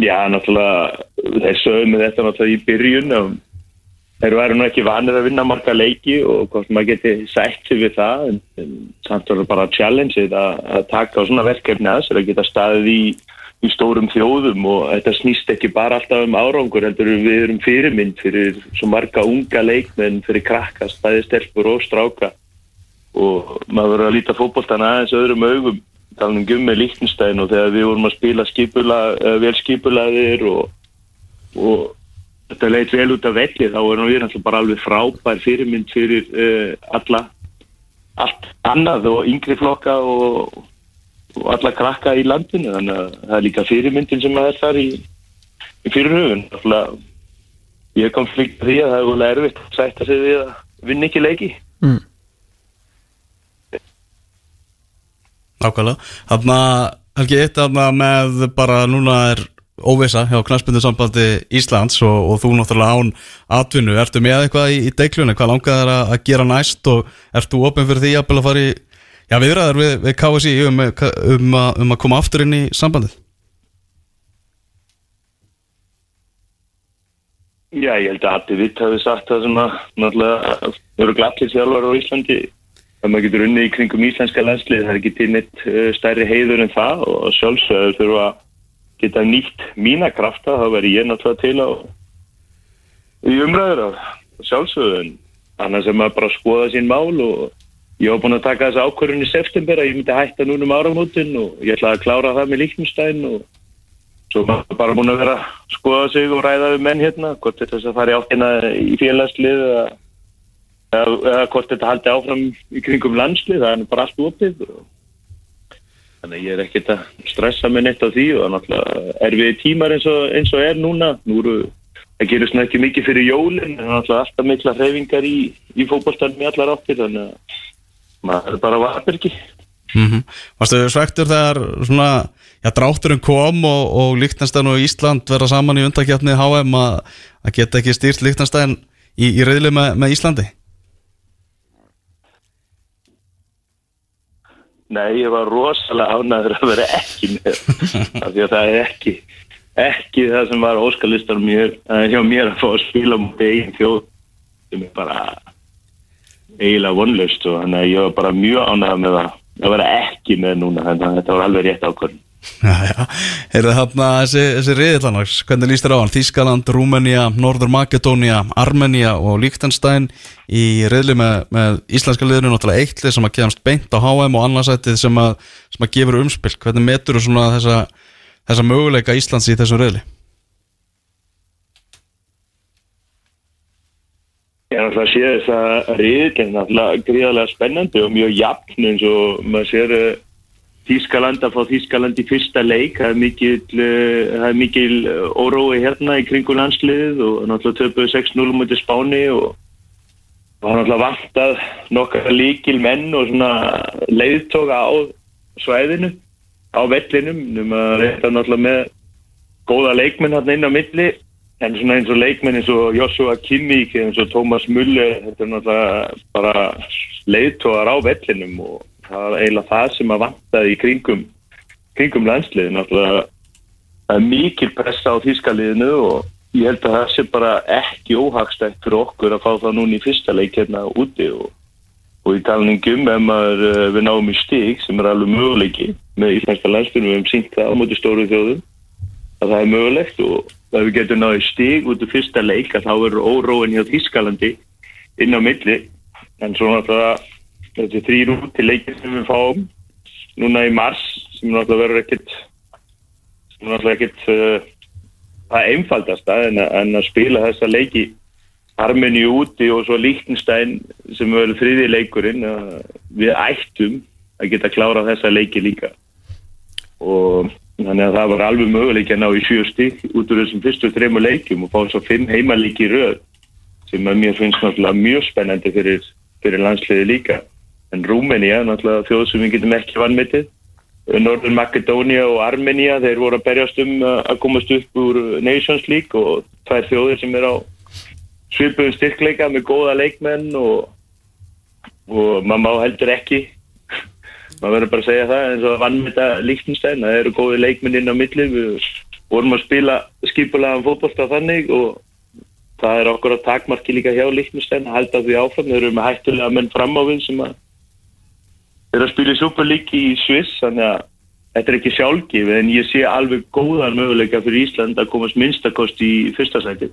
Já, náttúrulega sögum með þetta náttúrulega í byrjun og þeir væri nú ekki vanir að vinna marga leiki og hvort maður geti sætt sig við það en, en samt það bara challenge að, taka á svona verkefni að sér að geta staðið í, í stórum þjóðum og þetta snýst ekki bara alltaf um árangur heldur við erum fyrirmynd fyrir svo marga unga leikmenn fyrir krakka, staðið stelpur og stráka. Og maður verður að líta fótboltan aðeins öðrum augum talum um með Líktenstein og þegar við vorum að spila skipula, uh, vel skipulaðir og, og þetta leit vel út af velli þá erum við náttúrulega bara alveg frábær fyrirmynd fyrir uh, alla. Allt annað og yngri flokka og, og alla krakka í landinu þannig að það er líka fyrirmyndin sem að er þar í, í fyrirhugun Náttúrulega, ég kom flíkt því að það er volið erfitt að sætta sig við að vinna ekki leiki. Mm. Nákvæmlega. Þannig að Helgi eitt þarna með bara núna er óvisa hjá knastbyndu sambandi Íslands og, og þú náttúrulega án atvinnu, ertu með eitthvað í, í deiklunni, hvað langar þær að, að gera næst og ertu ofin fyrir því að fara í já, viðræðar við, við KSI um, um, a, um að koma aftur inn í sambandið? Já, ég held að Hatti Vitt hafi sagt það svona, náttúrulega, eru glattir þjálfar á Íslandi. Að maður getur unni í kringum íslenska landslið, það er ekki til neitt uh, stærri heiður en það og sjálfsögur þurfa að geta nýtt mína krafta, þá verður ég náttúrulega til á í umræður af sjálfsögðun annars er maður bara að skoða sín mál og ég var búin að taka þessa ákvörðun í september að ég myndi hætta núna um áramótin og ég ætlaði að klára það með Líknumstæn og svo maður bara búin að vera að skoða sig og ræða við menn hérna hvort þetta þess að fara í áttina í félagslið eða, eða hvort þetta haldi áfram í kringum landslið það er bara allt opið og Þannig ég er ekkert að stressa mig neitt á því og náttúrulega er við tímar eins og, eins og er núna. Nú eru, það gerur svona ekki mikið fyrir jólinn, en náttúrulega alltaf mikla hreyfingar í, í fókbólstanum í allar áttir, þannig að maður er bara varbergi. Mm -hmm. Varstu svektur þegar svona, já, drátturinn kom og, og Líktanstæn og Ísland verða saman í undakjapni HM að, að geta ekki stýrt Líktanstæn í, í reyðli með, með Íslandi? Nei, ég var rosalega ánæður að vera ekki með. Af því að það er ekki ekki það sem var óskalistar mér, hjá mér að fá að spila mútið eigin þjóð sem er bara eiginlega vonlaust og þannig að ég var bara mjög ánæður með að vera ekki með núna þannig að þetta var alveg rétt ákvörn Já, heyrðu þarna þessi, þessi riðilanars, hvernig líst þér á hann? Þískaland, Rúmenía, Norður Makedónia, Armenia og Líktenstein í riðli með, með íslenska liðinu, náttúrulega eittlið sem að kemast beint á HM og annarsættið sem að, sem að gefur umspill. Hvernig metur þú svona þessa, þessa möguleika Íslands í þessum riðli? Ég er náttúrulega að sé þess að riðil er náttúrulega gríðarlega spennandi og mjög jafn eins og maður sér Þískaland að fá Þískaland í fyrsta leik. Það er mikil, uh, mikil órói hérna í kringu landsliðið og náttúrulega töpuð 6-0 mútið spáni og var náttúrulega vantað nokkar líkil menn og svona leiðtoga á svæðinu á vellinum. Um að reyta náttúrulega með góða leikmenn hérna inn á milli. En svona eins og leikmenn eins og Joshua Kimmich eins og Thomas Müller þetta er náttúrulega bara leiðtogar á vellinum og það var eiginlega það sem að vantaði í kringum, kringum landsliðin náttúrulega það er mikil pressa á þýskaliðinu og ég held að það sé bara ekki óhagstækt fyrir okkur að fá það núna í fyrsta leik hérna úti og, og í talningum ef maður eh, við náum í stík sem er alveg möguleiki með íslenska landsliðinu. Við hefum syngt það á móti stóru þjóðum að það er mögulegt og ef við getum náðu stík út í fyrsta leik að þá verður óróin hjá Þýskalandi inn á milli. En svo náttúrulega þessi þrýr út til leikir sem við fáum núna í mars sem náttúrulega verður ekkit sem náttúrulega ekkit uh, það einfaldasta en, en að spila þessa leiki. Armeni úti og svo Líktenstein sem verður þriði leikurinn uh, við ættum að geta klára þessa leiki líka. Og þannig að það var alveg möguleik að ná í sjö stygg út úr þessum fyrstu þrejum leikum og fá svo fimm heimalíki röð sem að mér finnst náttúrulega mjög spennandi fyrir, fyrir landsliði líka en Rúmenía, náttúrulega þjóð sem við getum ekki vannmetið Norður Makedónia og Armenia þeir voru að berjast um að komast upp úr Nations League og tvær þjóðir sem er á svipuðum styrkleika með góða leikmenn og, og maður má heldur ekki maður verður bara að segja það eins og vannmeta líktinstæn það eru góði leikmenn inn á milli. Við vorum að spila skipulaðan fótbollta þannig og það er okkur að takmarki líka hjá líktinstæn að halda því áfram, þeir eru með hættulega menn fram á við sem að er að spila í Superlíki í Sviss þannig að þetta er ekki sjálfgif en ég sé alveg góðan möguleika fyrir Ísland að komast minnstakost í fyrsta sæti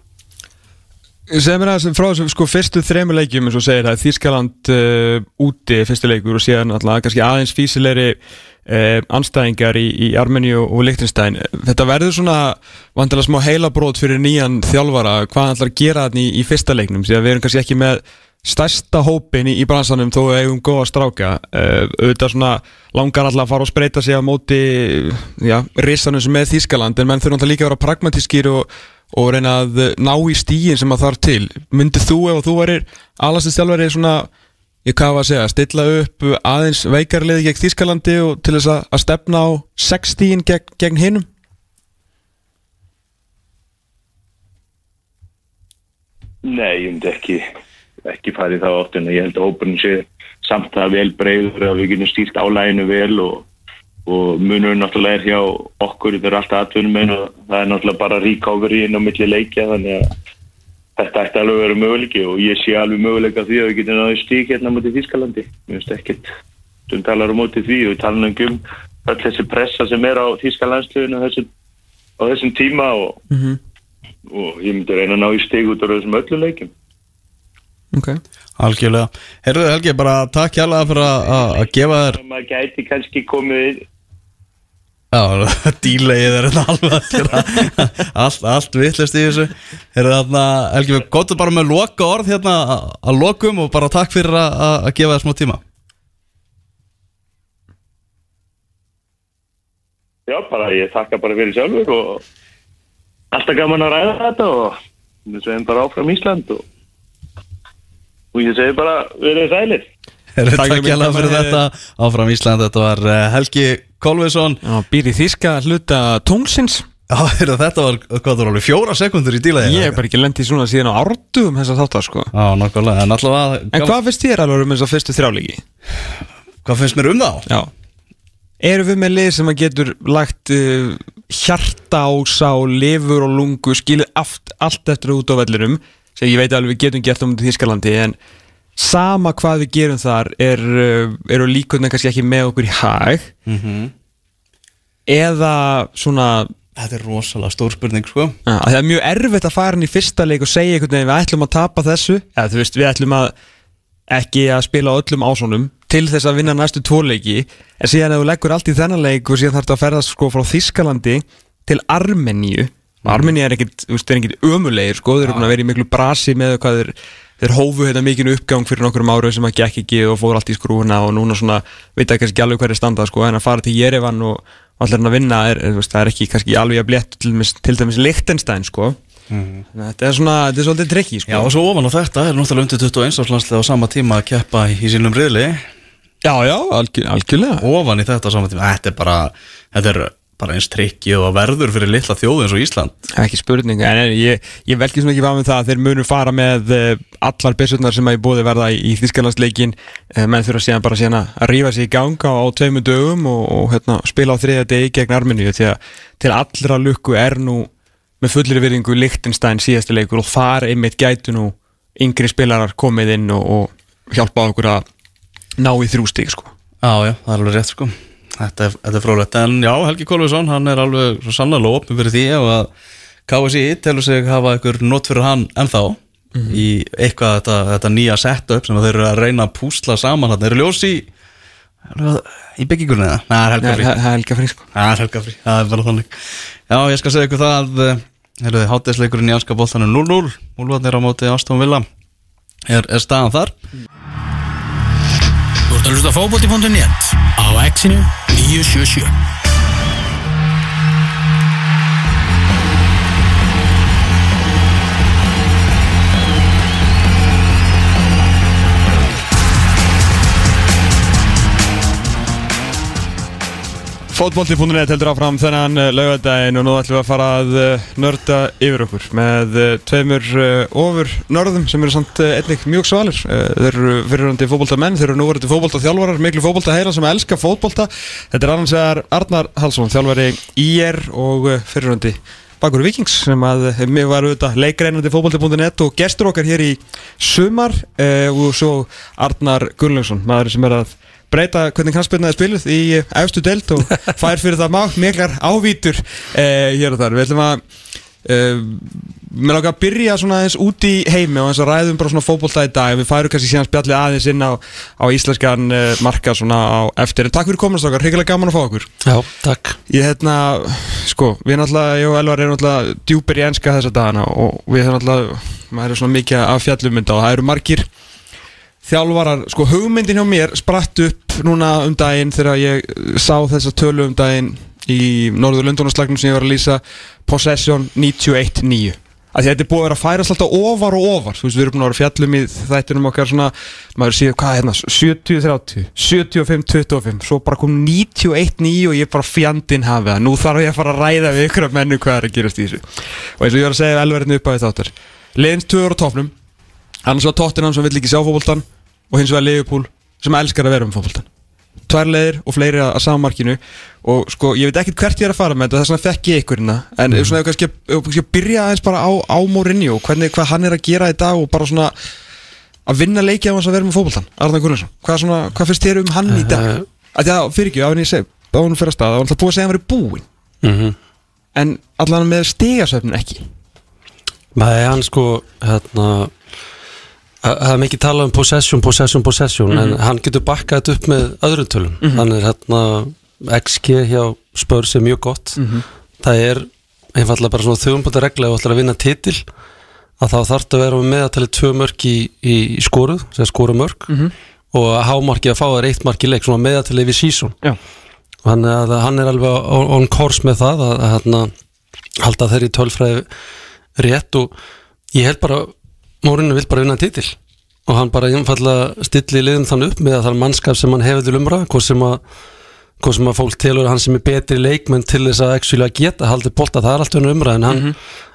Segð mér aðeins frá þessum sko fyrstu þrejum leikjum eins og segir það Þískaland uh, úti fyrstu leikur og síðan alltaf kannski aðeins físilegri uh, anstæðingar í, í Armeníu og Lichtenstein þetta verður svona vantilega smá heilabrót fyrir nýjan þjálfara hvað ætlar að gera þarna í, í fyrsta leiknum? Því að við erum kannski ekki með stærsta hópin í, í bransanum þó við eigum góða stráka. Uh, auðvitað svona langar alltaf að fara og spreita sig á móti já, risanum sem með Þískaland en menn þurfa náttúrulega líka að vera pragmatískir og, og reyna að ná í stíin sem að þarf til. Myndið þú ef þú værir aðlastistjálfari svona ég var að segja, stilla upp aðeins veikarliði gegn Þískalandi og til þess að, að stefna á 60 gegn, gegn hinum? Nei, ég myndi ekki ekki farið þá átt en ég held að hópurinn sé samt að vel breyður að við getum stýrt álæginu vel og, og munur náttúrulega er hjá okkur þetta er alltaf atvinnum en það er náttúrulega bara ríkáfur í inn á milli leikja þannig að þetta ætti alveg að vera möguleiki og ég sé alveg möguleika því að við getum náðu stík hérna mútið Þískalandi mér finnst ekkert, þú talar um mútið því og við tala um öll þessi pressa sem er á Þískalandsliðinu á þessum tíma og, mm -hmm. og ég myndi reyna að ná í stík út á þessum öllu leikim Ok. Algjörlega. Herruðu Helgi, bara takk hjálpa fyrir að gefa þér maður gæti kannski komið Já, dílegið er þetta alveg að gera. Allt, allt vittlist í þessu. Herruðu þarna, Helgi, við gotum bara með loka orð hérna að lokum og bara takk fyrir að gefa þér smá tíma. Já, bara ég takka bara fyrir sjálfur og alltaf gaman að ræða þetta og við segjum bara áfram Ísland og og ég segi bara verið sælir. Takk hjá fyrir þetta? Áfram Ísland, þetta var eh, Helgi Kolviðsson. Býr í þíska hluta tónsins Já, þetta var, hvað þú alveg, fjóra sekundur í díla Ég hef bara ekki lendið svona síðan á ártugum þess að þáttar sko. Já, nákvæmlega, en allavega En hvað finnst þér alveg um þess að fyrstu þrjálegi? Hvað finnst mér um þá? Já. Erum við með lið sem að getur lagt uh, hjarta ása og lifur og lungu skilið allt, allt eftir út á vellirum sem ég veit alveg við getum gert um Þískalandi en sama hvað við gerum þar er, eru líkundin kannski ekki með okkur í hag. Mm -hmm. eða svona Þetta er rosalega stór spurning sko. Ja, Það er mjög erfitt að fara inn í fyrsta leik og segja einhvern veginn við ætlum að tapa þessu. Eða þú veist við ætlum að ekki að spila öllum ásónum til þess að vinna næstu tvoleiki en síðan ef þú leggur allt í þennan leik og síðan þarf þetta að ferðast sko frá Þískalandi til Armeníu og Armeni er ekkit, ekkit ömulegir sko, þeir eru búin að vera í miklu brasi með hvað þeir, þeir hófu hérna mikinu uppgang fyrir nokkur ára sem að gekk ekki og fór allt í skrúna og núna svona, veit ekki kannski alveg hverju standa sko, en að fara til Jerevan og allir hann að vinna, er, það er ekki kannski alveg að blétt til, til dæmis Lichtenstein sko. Mm þetta er svona, þetta er svolítið trikki sko. Já og svo ofan á þetta er náttúrulega undir 21 áslanslega á sama tíma að keppa í sínum riðli. Já já, algjör, algjörlega. Ofan í þetta á sama tíma, þetta er bara þetta er bara eins trikki og verður fyrir litla þjóð eins og Ísland. Ekki spurning, en ég, ég velkið svona ekki fara með það að þeir munu fara með uh, allar besurnar sem að ég búið verða í, í Þísklandsleikin uh, menn þurfa síðan bara síðan að rífa sig í ganga á tveimu dögum og, og hérna, spila á þriða degi gegn Arminíu til, til allra lukku er nú með fullir virðingu Lichtenstein síðastu leikur og þar einmitt gætu nú yngri spilarar komið inn og, og hjálpa okkur að ná í þrjústík sko. Já, já, það er alveg rétt sko Þetta er, þetta er frólægt, en já, Helgi Kolviðsson hann er alveg svo sannlega opið fyrir því að KSI telur sig hafa einhver not fyrir hann ennþá mm -hmm. í eitthvað þetta, þetta nýja setup sem þeir eru að reyna að púsla saman hann eru ljós í í byggingunni eða? Nei, það er helgafrí. Það er helgafrí, sko. Það er er bara þannig. Já, ég skal segja ykkur það að heyrðu, hátæðisleikurinn í Anska bóttanum 0-0 Múlvarnir á móti Ástóðum Villa. Er, er staðan þar? Þú ert að hlusta fókbóti.net á exinu 977 Fótbólti.net heldur áfram þennan uh, laugadaginn og nú ætlum við að fara að uh, nörda yfir okkur með uh, tveimur ofur nörðum sem eru samt einnig mjög svalir. Þeir eru fyrirhandi fótbóltamenn, þeir eru núverandi fótbóltaþjálfarar, miklu fótbóltaheila sem elskar fótbólta. Þetta er annars eðar Arnar Halsson, þjálfari IR og fyrirhandi Bakur Vikings sem að mér var auðvitað leikreinandi fótbólti.net og gestur okkar hér í sumar og svo Arnar Gullungsson, maður sem er að breyta hvernig knastbyrnaði spiluð? Í efstu delt og fær fyrir það mátt miklar ávítur eh, hér og þar. Við ætlum að eh, mér láka að byrja svona aðeins út í heimi og eins að ræðum bara svona fókbólta í dag. Við færum kannski síðan spjalli aðeins inn á, á íslenskan eh, marka svona á eftir. En takk fyrir kominast okkar, hrigilega gaman að fá okkur. Já, takk. Ég hérna, sko, við náttúrulega, ég og Elvar erum náttúrulega djúpir í enska þessa dagana og við náttúrulega, maður er svona mikið af fjallumynda og það eru margir þjálfarar, sko hugmyndin hjá mér spratt upp núna um daginn þegar ég uh, sá þessa tölu um daginn í Norður Lundunarslagnum sem ég var að lýsa Possession 91-9 að því að þetta er búið að vera að færast alltaf ofar og ofar. Þú veist við erum búin að vera fjallum í þættunum okkar svona, maður séð hvað er hérna 70-30, 75-25 svo bara kom 91-9 og ég bara fjandinn hafi það, nú þarf ég að fara að ræða við ykkur að mennu hvað er að gerast í þessu. Og eins og ég var að segja elverðinu upp á því þáttar Liðins tvö á topnum annars var Tottenham sem vill ekki sjá fótboltan og hins vegar Liverpool sem elskar að vera um fótboltan tvær leiðir og fleiri að, að samanmarkinu og sko ég veit ekkert hvert ég er að fara með þetta þess vegna fekk ég ykkur hérna en mm. svona ef kannski, að byrja aðeins bara á, á Mourinho hvernig hvað hann er að gera í dag og bara svona að vinna leiki á hans að vera með fótboltan Arna Gunnarsson, hvað, svona, hvað finnst þér um hann í dag? Eh. að það fyrir ekki, á henni ég seg á henni fyrir að stað, það var alltaf búið að segja að hann væri búinn Mhm. en allan með stigasöfn ekki Nei, hann sko hérna það er mikið talað um possession, possession, possession en hann getur bakkað þetta upp með öðrum tölum. Hann er hérna XG hjá Spurs er mjög gott. Það er einfallega bara svona þjóðumbúta regla ef þú ætlar að vinna titil að þá þarftu að vera með meðaltalið tvö mörk í, í, skoruð, sem skora mörk og að hámarki að fá þær eitt mark í leik svona meðaltalið við sísón Já. og hann er, hann er alveg on, course með það að, að hérna, halda þeirri tölfræði rétt og ég held bara Mórinu vil bara vinna titil. Og hann bara einfallega stilli liðin þann upp með að það er mannskap sem hann hefur til umræða hvað sem að hvað sem að fólk telur hann sem er betri leikmenn til þess að actually að geta haldið bolta, það er allt önnur umræð en hann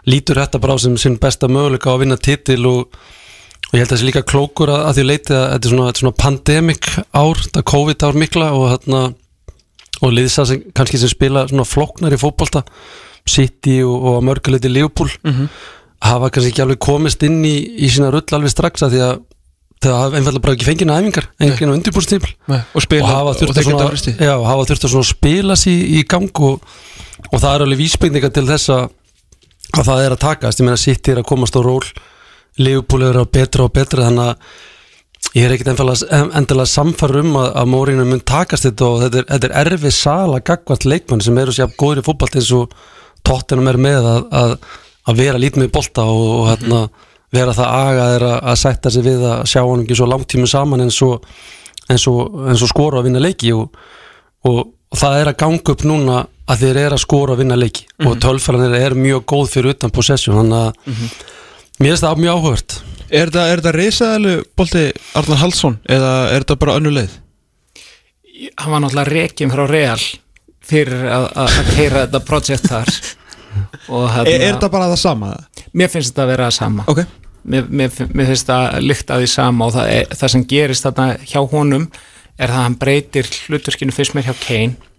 lítur þetta bara á sem sinn besta möguleika á að vinna titil og, og ég held að þessi líka klókur að, að því leiti að þetta er svona, er svona pandemic ár, þetta COVID ár mikla og hérna og liðsa sem, kannski sem spila svona flóknar í fótbolta City og, og mörguleiti Liverpool hafa kannski ekki alveg komist inn í, í sína rull alveg strax að því að það hafa einfallega bara ekki fengið næfingar enginn á undirbúrstímpl og og hafa þurft að, þurft að svona spila sér í gang og, og það er alveg vísbendinga til þess að að það er að takast, ég meina City er að komast á ról er að betra og betra þannig að ég er ekkit endilega, samfara um að, að Mórinu mun takast þetta og þetta er, þetta er erfið sala gagvart leikmann sem eru sér góður í fótballt eins og tóttinum er með að, að, vera lítið með bolta og, og hérna, vera það aga er að, að sætta sig við að sjá hann ekki svo langtími saman eins og, eins og skora að vinna leiki og, og, og það er að ganga upp núna að þeir eru að skora að vinna leiki. Og tölfælanir er mjög góð fyrir utan possession þannig að mér finnst það mjög áhugavert. Er þetta, er þetta risaðalu bolti Arnar Haldsson eða er þetta bara önnu leið? hann var náttúrulega rekin frá Real fyrir að, að, að keira þetta projekt þar og Er, hérna, er þetta bara það sama? mér finnst þetta að vera það sama. Ok. Mér, mér, mér finnst það lykt að því sama og það, er, það sem gerist þarna hjá honum er það að hann breytir hluturskinu fyrst mér hjá Kane.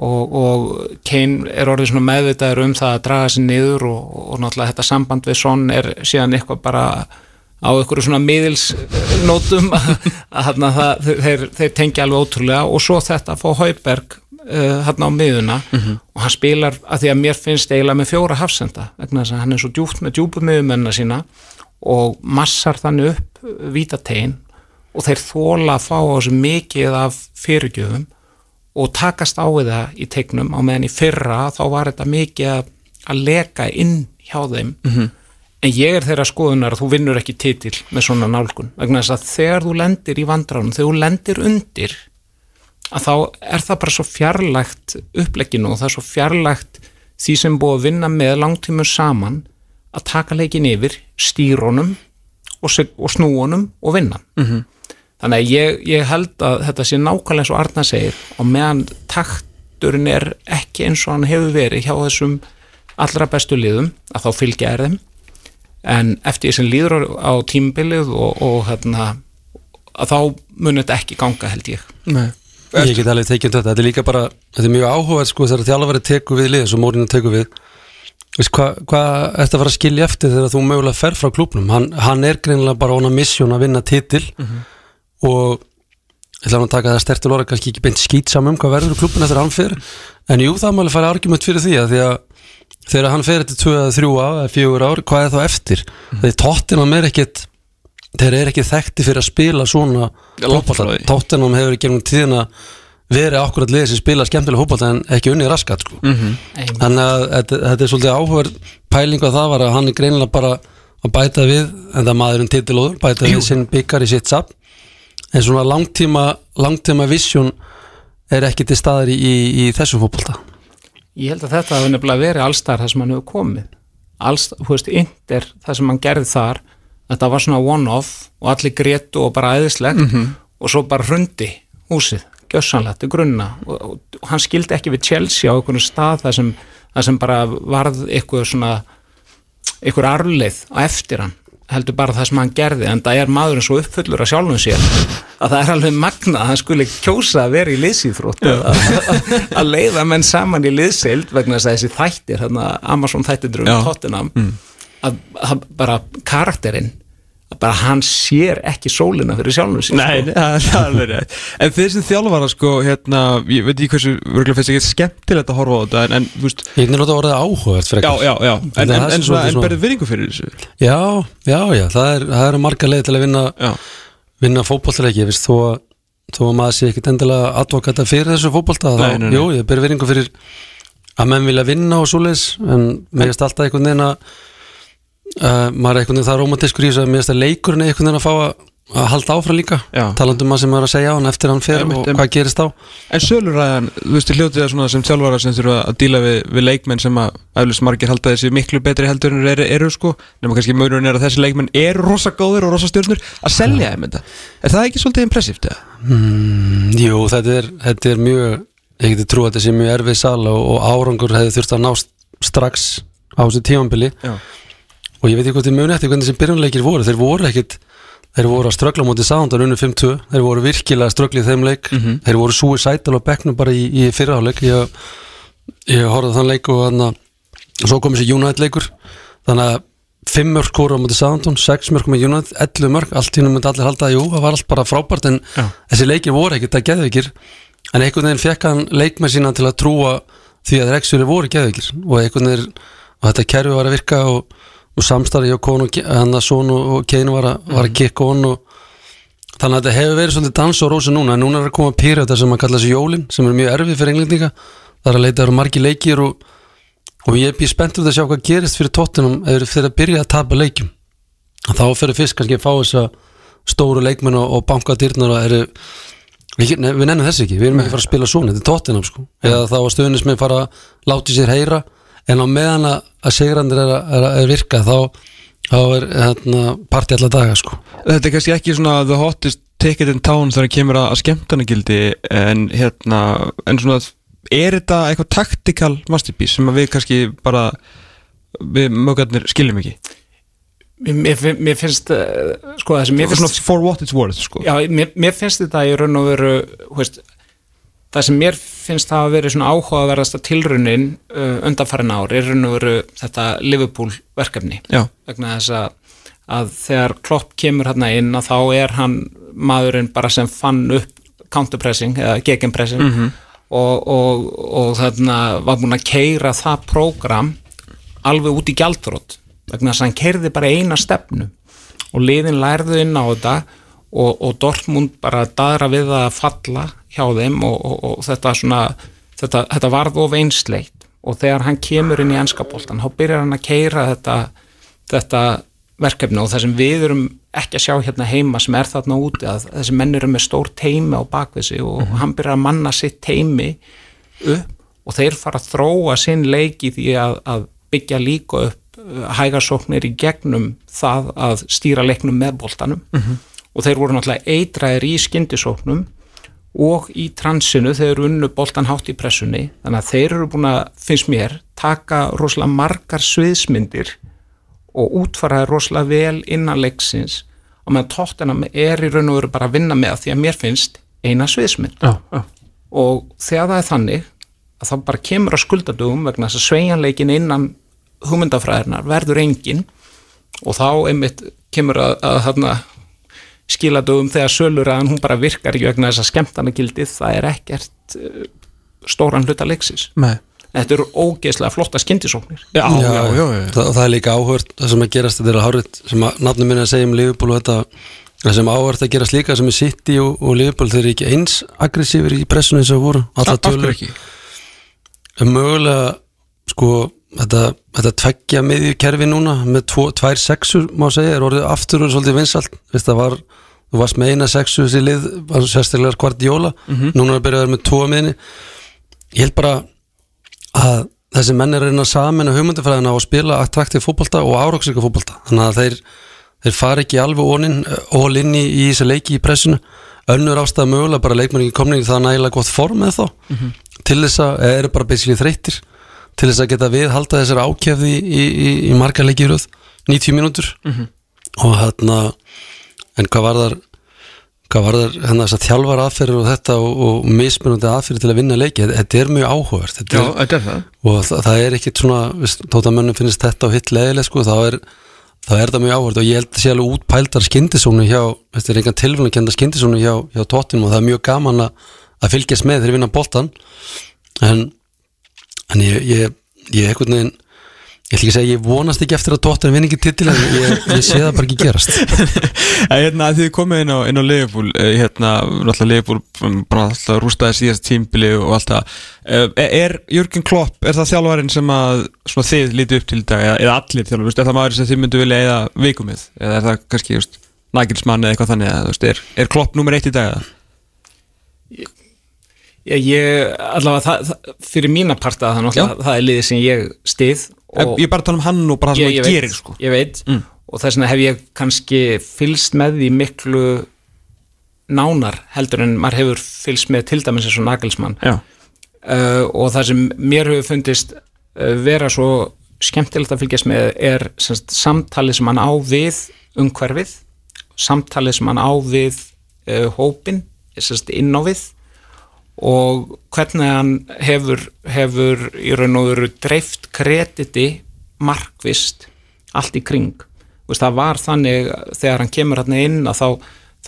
Og, og Kane er orðið svona meðvitaður um það að draga sér niður og, og náttúrulega þetta samband við Son er síðan eitthvað bara á einhverju svona miðilsnótum að, að þarna það, þeir, þeir tengja alveg ótrúlega. Og svo þetta að fá Hauberg uh, hann á miðuna og hann spilar að því að mér finnst eiginlega með fjóra hafsenda vegna þess að hann er svo djúpt með djúpu miðumennina sína og massar þannig upp vítategin og þeir þóla að fá á þessu mikið af fyrirgjöfum og takast á það í tegnum á meðan í fyrra þá var þetta mikið að, leka inn hjá þeim. En ég er þeirra skoðunar að þú vinnur ekki titil með svona nálgun vegna þess að þegar þú lendir í vandrarunum þegar þú lendir undir að þá er það bara svo fjarlægt upplegginu og það er svo fjarlægt því sem búið að vinna með langtímur saman að taka leikin yfir, stýrónum og, og snúunum og vinna. -hmm. þannig að ég, ég held að þetta sé nákvæmlega eins og Arna segir og meðan takturinn er ekki eins og hann hefur verið hjá þessum allra bestu liðum að þá fylgja er þeim. En eftir því sem líður á, tímbilið og, og hérna að þá mun þetta ekki ganga held ég. Nei Ég get alveg tekið um þetta, þetta er líka bara þetta er mjög áhugað sko þegar þjálfari tekur við lið og Mórinu tekur við. Hvað hva ertu að fara að skilja eftir þegar þú mögulega fer frá klúbnum hann, hann er greinilega bara on a mission að vinna titil og ég ætla að taka það stertil orða kannski ekki beint skýtsam um hvað verður klúbin eftir hann fer. En jú það máli fara argument fyrir því að því að þegar hann fer eftir 2 eða 3 ár eða 4 ár, hvað er þá eftir? Er ekkit þeir eru ekki þekkti fyrir að spila svona tóttinam hefur gegnum tíðina verið akkurat liðið sem spila skemmtilega hópalta en ekki unni raskat sko. Einmitt. þannig að þetta, þetta er svolítið áhugaverð pæling að það var að hann er greinilega bara að bæta við en það maðurinn titilóður, bæta við sinn byggar í sitt sap en svona langtíma langtíma vision er ekki til staðar í, í, í þessum fótbolta. Ég held að þetta hafi nefnilega verið allstar það sem hann hefur komið. Alls, þú veist, Inder, það sem hann gerði þar þetta var svona one-off og allir grétu og bara æðislegt. Og svo bara hrundi húsið gjössanlega til grunna. Og, og, og hann skildi ekki við Chelsea á einhvern stað það sem, það sem bara varð eitthvað svona einhver arleið á eftir hann heldur bara það sem hann gerði. En það er maðurinn svo uppfullur að sjálfum sér að það er alveg magna að hann skuli kjósa að vera í liðsýþrótt að, leiða menn saman í liðsild vegna þess að þessi þættir Amazon þættir um Já. Tottenham að, að bara karakterinn að bara hann sér ekki sólina fyrir sjálfum sér Nei, sko. er alveg rétt. En þeir sem þjálfara sko, hérna Ég veit ekki hversu, örgulega finnst ekki skemmtilegt að horfa á þetta En, en þú veist, Ég er náttúrulega orðið áhugað já, frekar já, já En, Það en, er en, svolítið svona, en svona- berðu virðingu fyrir þessu? Já, já, já, það er, það er marga leið til að vinna Já, vinna fótboltileiki, ég veist, þó að þó að maður sé ekkit endilega advokata fyrir þessu fótbolta, þá, Nei, nei, nei. jú, ég ber veringu fyrir að menn vilja vinna og svoleiðis, en finnst alltaf einhvern veginn að uh, maður er einhvern veginn það romantiskur í þessu að finnst að leikurinn er einhvern veginn að fá að, að halda áfram líka, talandum maður sem maður er að segja á hann eftir hann fer og hvað gerist þá. En söluræðan, þú veist, hljótið það svona sem þjálfara sem þurfa að díla við, við leikmenn sem að eflust margir halda þessi miklu betri heldur en eru, eru sko. Nema kannski mörurinn er að þessi leikmenn eru rosa góðir og rosa stjórnur að selja þeim þetta. Er það ekki svolítið impressíft eða? Mm, jú, þetta er, þetta er mjög ég geti trú að þetta sé mjög erfið sala og, og árangur hefði þurft að ná strax á þessu tímanbili Já. Og ég veit ekki hvort þið muni eftir hvernig þessi byrjunleikir voru. Þeir voru ekkit, þeir voru að ströggla mútið sándar unnu 5-2, þeir voru virkilega að ströggla í þeim leik, þeir voru suicidal á bekknum bara í, í fyrirháleik ég, ég horfði þann leik og þannig að svo kom þessi United leikur þannig að 5 mörg skóra á mútið Southampton, 6 mörg með United 11 mörg, allt í nú myndi allir halda að jú, það var allt bara frábært en Já. þessi leikir voru ekkit að geðveikir. En einhvern veginn og veginn og þetta kerfi var að virka og, og samstarfi og konu, hann að son og, og Keinu var, að- var að kikka on og þannig að þetta hefur verið svolítið dans og rósa núna. En núna er að koma pyrjöta sem að kalla þessi jólin sem er mjög erfið fyrir englendinga. Það er að leita eru margi leikir og, og ég er býð spenntur að sjá hvað gerist fyrir tóttunum eða fyrir að byrja að tapa leikjum. Þá fyrir fyrst kannski að fá þessa stóru leikmenn og, og bankadýrnar og eru við, nei, við nennum þess ekki, við erum ekki að fara að spila svona þetta er tóttunum sko, eða þá að stuðnismenn fara að láti sér heyra en á meðan að, sigrandir er, að- er, að- virka þá, þá er hérna, parti alla daga sko. Þetta er kannski ekki svona the hottest ticket in town þegar það kemur að, að skemmtanagildi en hérna, en svona er þetta eitthvað taktikal masterpiece sem við kannski bara við mögarnir skiljum ekki? Mér, mér, finnst uh, sko mér finnst for what it's worth sko. Já, mér, mér finnst þetta í raun og veru þú veist, það sem mér finnst það að vera svona áhugaverðasta tilraunin uh, undanfærin ár er raun og veru þetta Liverpool verkefni. Já. vegna þess að, að þegar Klopp kemur hérna inn að þá er hann maðurinn bara sem fann upp counterpressing eða gegenpressing. Og, og, og þarna var búin að keira það prógram alveg út í gjaldrótt vegna þess að hann keirði bara eina stefnu og liðin lærðu inn á þetta og, og Dortmund bara daðra við að falla hjá þeim og, og, og þetta svona þetta, þetta varð of einsleitt. Og þegar hann kemur inn í ennskapoltan þá byrjar hann að keira þetta, þetta verkefni. Og það sem við erum ekki að sjá hérna heima sem er þarna úti að þessi menn eru með stór teimi á bakvið sig og hann byrjar að manna sitt teimi upp og þeir fara að þróa sinn leik í því að, að byggja líka upp uh, hægarsóknir í gegnum það að stýra leiknum með boltanum og þeir voru náttúrulega eitræðir í skyndisóknum og í transinu þeir eru unnu boltan hátt í pressunni. Þannig að þeir eru búin að, finnst mér, taka rosalega margar sviðsmyndir og útfaraði rosalega vel innan leiksins. Og meðan tóttina er í raun og veru bara að vinna með því að mér finnst eina sviðsmynd. Já, já. og þegar það er þannig að það bara kemur að skuldadugum vegna þess að sveigjanleikin innan hugmyndafræðirnar verður engin og þá einmitt kemur að, að þarna skiladugum þegar sölur að hún bara virkar ekki vegna þess að skemmtana gildið það er ekkert uh, stóran hluta leiksins Nei. þetta eru ógeðslega flotta skyndisóknir Já, já, já, já, já. Það, það er líka áhört, það sem að gerast þetta er að hárið sem að nafnum minna að segja um Liverpool og þetta það sem áhört að gerast líka sem er City og, og Liverpool þeir eru ekki eins aggressífur í pressunum eins og voru alla Af hverju tölur ekki? mögulega sko þetta, þetta tveggja miðju kerfi núna með tvo, tvær sexur má segja er orðið aftur og svolítið vinsalt það var, þú varst með eina sexu þessi lið, var sérstaklega Guardiola. Núna er að byrja að vera með tvo miðni ég held bara að þessi menn er að reyna saman að hugmyndafræðina og spila attraktiv fótbolta og áraksrika fótbolta. Þannig að þeir, þeir fara ekki alveg onin all inn í, í þessi leiki í pressinu. Önnur ástæða mögulega bara leikmenn ekki komning það nægilega gott form með þá. Til þess að, eða eru bara basically þreyttir til þess að geta viðhalda þessari ákjæfði í, í, í, í marga leikiröð 90 mínútur. Og hérna en hvað var þar hvað var þar hérna þess að þjálfar aðferður og þetta og, og mismunandi aðferður til að vinna leiki þetta er mjög áhugavert þetta er, er það. og það, það er ekkit svona viðst, tóta mönnum finnst þetta og hitt leðileg sko, þá er þá er það mjög áhugavert. Og ég held að sé alveg útpældar skyndisónu hjá, þetta er engan tilfæðan að kenda skyndisónu hjá, hjá tóttinum og það er mjög gaman að, að fylgjast með þegar vinna boltan en, en ég, ég, ég einhvern veginn ég ætla ekki að segja, ég vonast ekki eftir að tóttin vinni ekki titil en ég, ég sé það bara ekki gerast. En hérna, að þið komið inn á, inn á Liverpool eh, hérna, náttúrulega Liverpool um, bara alltaf rústaði síðast tímbili og alltaf Eh, er Jörgen Klopp, er það þjálfarinn sem að svona, þið lítið upp til í dag eða, eða allir þjálfar, veist, er það maður sem þið myndu vilja eða vikumið, eða er það kannski nægilsmann eða eitthvað þannig, eða, er, er Klopp nummer eitt í dag eða? Ég, ég allavega, það, það, fyrir mína parta það, náttúrulega, það er liðið sem ég stið Ég, ég er bara að tala um hann og bara það sem ég, ég hann veit, gerir sko. ég veit. Mm. og þess vegna hef ég kannski fylst með því miklu nánar heldur en maður hefur fylst með til dæmis eins og Nagelsmann. Uh, og það sem mér hefur fundist uh, vera svo skemmtilegt að fylgjast með er semst, samtalið sem hann á við umhverfið, samtalið sem hann á við uh, hópin semst, inn á við og hvernig hann hefur, hefur í raun og veru dreift krediti markvist allt í kring. Veist, það var þannig þegar hann kemur hann inn að þá,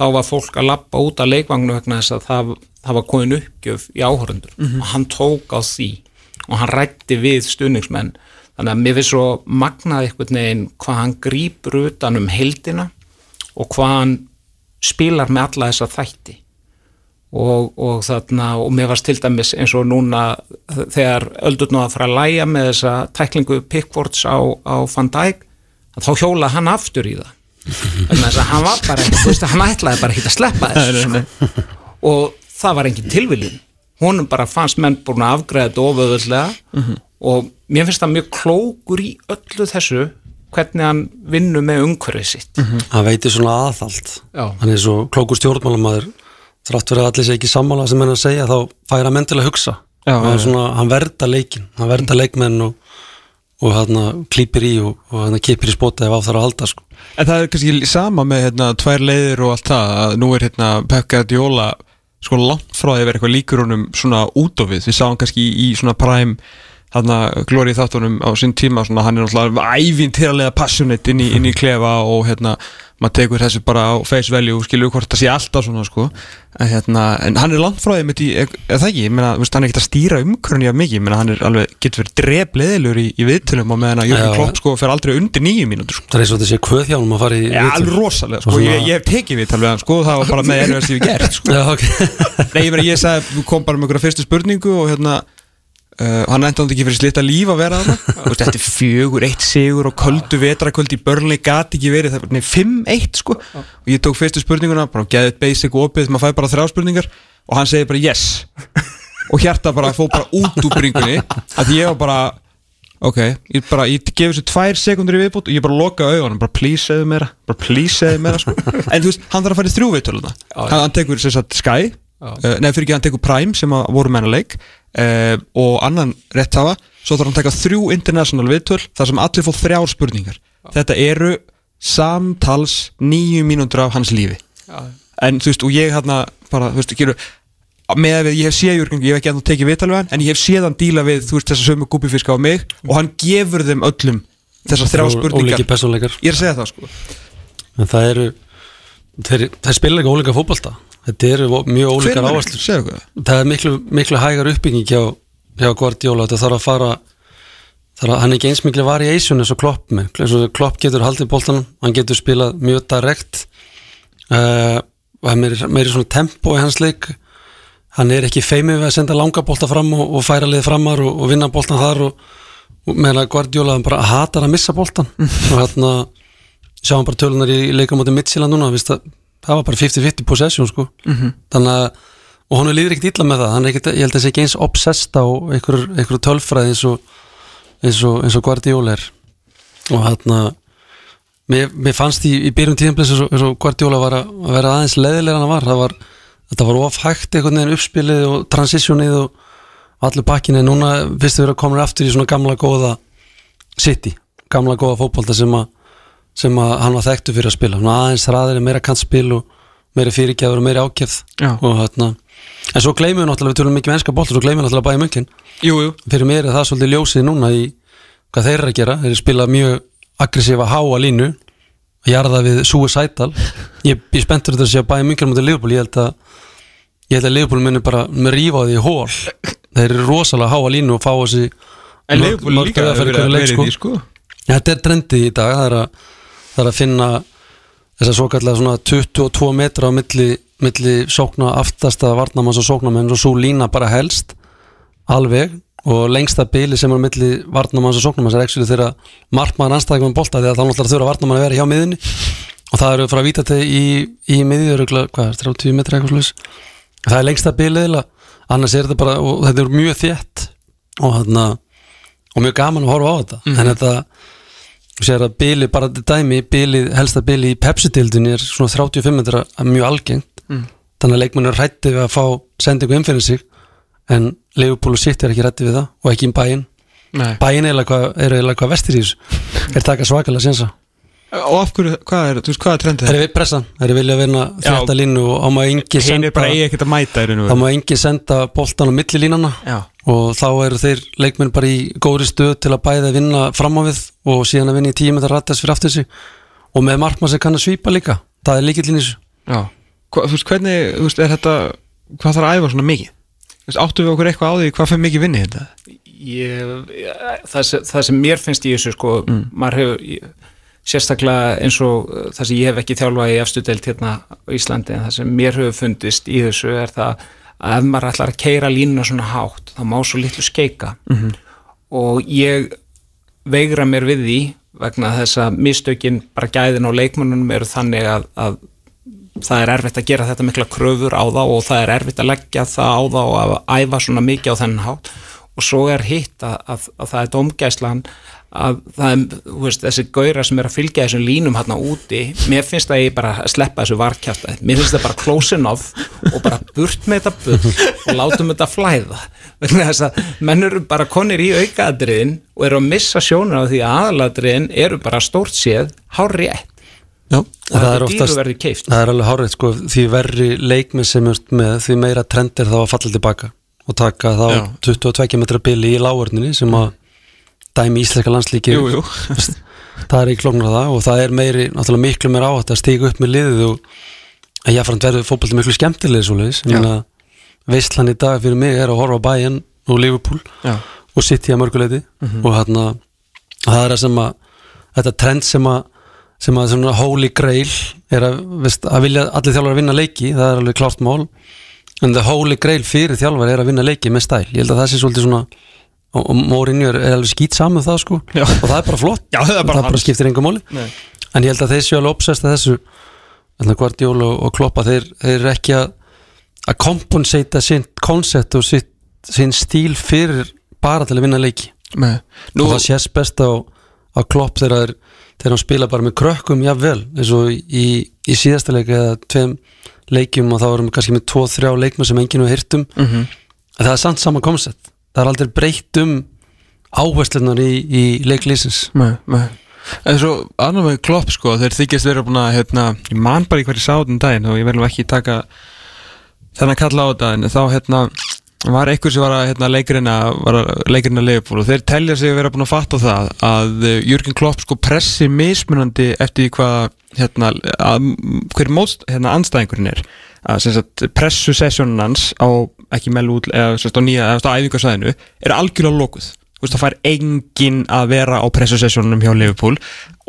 þá var fólk að lappa út af leikvagnu vegna þess að það, það var komin uppgjöf í áhörundur og hann tók á því og hann rætti við stuðningsmenn. Þannig að mér finnst svo magnað einhvern veginn hvað hann grípur utan um heildina og hvað hann spilar með alla þessa þætti og, og þarna og mér varst til dæmis eins og núna þegar öldurnu að fara að læja með þessa tæklingu Pickfords á, á Van Dijk að þá hjólaði hann aftur í það. Þannig að hann var bara veist, hann ætlaði bara ekki að sleppa þessu sko. og það var engin tilviljun. Honum bara fannst menn búin að afgræða þetta oföðulega og mér finnst það mjög klókur í öllu þessu hvernig hann vinnur með umhverfið sitt. Hann veitir svona aðhald. Já. hann er svo klókur stjórnmálamæður þrátt fyrir að allir sé ekki sammála sem hann að segja þá fær hann menn til að hugsa. Já, svona, hann verða leikin, hann verða leikmenn og, og hann klýpir í og, og hann kipir í spota ef á þar að halda sko. En það er kannski sama með hérna, tvær leiðir og allt það að nú er hérna, Pep Guardiola sko langt frá því að vera eitthvað líkur honum svona út á við, við sáum kannski í, í svona prime hérna glóri þáttunum á sinn tíma, svona hann er náttúrulega ævintýralega passionate inn í, inn í klefa og hérna maður tekur þessu bara á face value og skilur hvort það sé alltaf svona sko en, hérna, en hann er því, er, er það ekki, ég meina, hann er ekkert að stýra umkörni af mikið, ég meina, hann er alveg, getur verið drefleðilur í, í viðtölum og meðan að Jörgur. Klopp sko fer aldrei undir nýju mínútur sko það er eins og þetta sé kvöð hjá hann að fara í Já, viðtöl. alveg rosalega, sko, ég, ég hef tekið við talveg hann, sko, það var bara með verðs ég hef gert, sko. Já, ok Nei, ég meina, ég sagði, við kom bara með einhverja fyrstu spurningu og hérna, uh, hann enda ekki fyrir slitta líf að vera þarna. Þú veist, Þetta er fjögur, eitt sigur og köldu vetrakvöld í börnli gati ekki verið, það nei, fimm, eitt, sko. Og ég tók fyrstu spurninguna, bara geðið basic og opið, maður fæði bara þrjá spurningar og hann segi bara yes. Og hjarta bara fóð bara út úr bringunni, að ég var bara, ok, ég bara, ég gefur þessu tvær sekundur í viðbútt og ég bara loka augunum, bara please segðu meira, bara please segðu meira, sko. En þú veist, hann þarf að fara í þrjú viðtöluna. Hann, hann tekur sem sagt Sky, uh, nei fyrir ekki, hann tekur Prime sem að voru mennaleik uh, og annan rétthafa, svo þarf hann að taka þrjú international viðtöl, þar sem allir fóð þrjár spurningar. Þetta eru samtals nýju mínútur af hans lífi. En þú veist, og ég hérna bara, þú veist, gerur með að við, ég hef séð Jörgen, ég hef ekki ennþá tekið vital við hann en ég hef séð hann díla við, þú veist, þessa sömu gúbifiska á mig og hann gefur þeim öllum þessar þrjá spurningar. ég er að segja það sko. En það eru þeir, þeir spila ekki ólíka fótbolta þetta eru mjög ólíkar er áherslur það er miklu, miklu hægar uppbygging hjá, hjá Guardiola, þetta þarf að fara þarf að, hann er ekki eins miklu variation eins og Klopp með, eins og Klopp getur haldið boltanum, hann getur spilað mjög direkt. Uh, og það er meiri, meiri svona tempo í hans leik. Hann er ekki feimið við að senda langa bolta fram og, og færa liðið framar og, og vinna boltan þar og, og meðan Guardiola hann bara hatar að missa boltan og hérna sjáum bara tölunar í leikamóti Midtjylland núna, vist að það var bara 50-50 possession sko. Mhm. þannig að og hún er líður ekkert illa með það. Hann er ekkert, ég held að það sé ekki eins obsessed á einhver, einhver tölfræði eins og eins og, og Guardiola er. Og hérna mér, mér fannst í, í byrjum tíðanblis eins, eins og Guardiola var að, að vera aðeins leðilega hann var, það var þetta var of hægt einhvern veginn uppspilið og transitionið og allir pakkinni núna fyrst við erum komin aftur í svona gamla góða City, gamla góða fótbolta sem að sem að hann var þekktu fyrir að spila. Svona aðeins hraðir, meira kantspil og meira fyrirgjafur og meira ákjæfð Já. og hérna en svo gleymum við náttúrulega, við tölum mikið með enska bolta svo gleymum við náttúrulega bæði jú fyrir mér er það svolítið ljósið núna í hvað þeir eru að gera, þeir að spila mjög aggressífa háa línu og jarða við suicidal ég er spenntur þetta að sé að bæja mjög mútið Liverpool. Ég held að ég held að Liverpool muni bara með rífa því hól þeir eru rosalega háa línu og fá þessi En mörg líka dauðafæri hefur í sko. því sko. Já, þetta er trendið í dag það er að, það er að finna þess að svo kallega svona 22 metra á milli, milli sókna aftasta varnamanns og sóknamenn og svo lína bara helst alveg. Og lengsta bili sem er á milli varnamanns og sóknamanns er ekki þegar markmaður anstæðingum með bolta því að þá náttúrulega þurfa varnamann að vera hjá miðinni og það eru frá að víta til í, í miðjur hvað er 30 metra eitthvað slús það er lengsta bilið annars er þetta bara, og þetta er mjög þétt og þarna og mjög gaman að horfa á þetta. En þetta þú sér að bili, bara dæmi bili, helsta bili í Pepsi-dildinni er svona 35 metra mjög algengt. Mm. þannig að leikmenn er hrætti við að fá sendingu inn fyrir sig en Leifupúl og Sitt er ekki hrætti við það og ekki í bæinn Nei. Hvað- er eiginlega hvað vestir í þessu. Er taka svakalega sensa Og af hverju, hvað er, þú veist, hvað er trendið? Það er við pressan, það er vilja að vinna þetta línu og á maður engi Hinn senda er bara eigi ekkert að mæta í raun og þá veru. má engi senda boltan á millilínana Já. Og þá eru þeir leikmenn bara í góðri stöð til að bæða að vinna fram á við og síðan að vinna í tíu metra rattast fyrir aftur sig. Og með markmann sem kann að svípa líka. Það er líkillin í þessu. Já. Hva, Þú veist, hvernig, þú veist, er þetta Hvað þarf að æfa svona mikið? Þú veist, áttu við okkur eitthvað á því hvað fyrir mikið vinni þetta? ég, það, sem, það sem mér finnst í þessu sko, maður hefur ég, sérstaklega eins og uh, það sem ég hef ekki þjálfað í efstu deilt hérna á Íslandi en það sem mér hefur fundist í þessu er það að ef maður ætlar að keira línuna svona hátt þá má svo litlu skeika. Og ég veigra mér við því vegna þess að mistökin bara gæðin á leikmannunum eru þannig að, að það er erfitt að gera þetta mikla kröfur á þá og það er erfitt að leggja það á þá og að æfa svona mikið á þennan hátt. Og svo er hitt að, að, að það er domgæslan að það er, þú veist, þessi gaura sem er að fylgja þessum línum hérna úti mér finnst það ég bara að sleppa þessu varkjafta mér finnst það bara close enough og bara burt með þetta bull og látum þetta flæða. Þess að menn eru bara konir í aukaadriðin og eru að missa sjónur á því að aðaladriðin eru bara stórt séð hár rétt Já, og það er keift það er alveg hárið sko, því verri leikmið sem er með því meira trend er þá að falla tilbaka og taka þá Já. 22 metra bili í lágurninni sem að dæmi íslenska landslíki Jú, jú. Það er ekki klóknar það og það er meiri, náttúrulega miklu meira áhætt að stíga upp með liðið og að fram verður fótbolti miklu skemmtilegir svo leiðis, veistlan í dag fyrir mig er að horfa á Bayern og Liverpool Já. og City að mörguleiti og hérna það er að sem að þetta trend sem að sem að svona holy grail er að, veist, að vilja allir þjálfar að vinna leiki það er alveg klárt mál. En the holy grail fyrir þjálfar er að vinna leiki með stæl, ég held að það sé svolítið svona og, og Mourinho er, er alveg skýt saman það sko Já. og það er bara flott Já, það er bara hans. skiptir engum máli Nei. en ég held að þeir séu alveg obsessed að þessu en Guardiola og, og Kloppa þeir, þeir eru ekki að að kompensata sinn koncept og sitt, sinn stíl fyrir bara til að vinna leiki Nei. og það sést best á, á klopp þegar, þeir, spila bara með krökkum jafnvel eins og í, í síðasta leik eða tveim leikjum og þá erum við kannski með tvo, þrjá leikmenn sem enginn við hirtum mm -hmm. það er samt sama koncept það er aldrei breytt um áherslunar í, í leiklýsins Nei, nei. En svo annar með klopp sko, þeir þykjast vera búin að hérna, ég man bara í hverju sáðum daginn og ég verðum ekki taka þennan kalla á þetta en þá hérna var einhver sem var að hérna, leikurina var að leikurina leifbúl og þeir telja sig að vera búin að fatta það að uh, Jürgen Klopp sko pressi mismunandi eftir hvað hérna, að, hver móst hérna, anstæðingurinn er. Að sagt, pressu sessjónun hans á ekki mell út eða á nýja eða á æfingarsæðinu er algjörlega lokuð. Þú veist, það fær enginn að vera á pressusessjónunum hjá Liverpool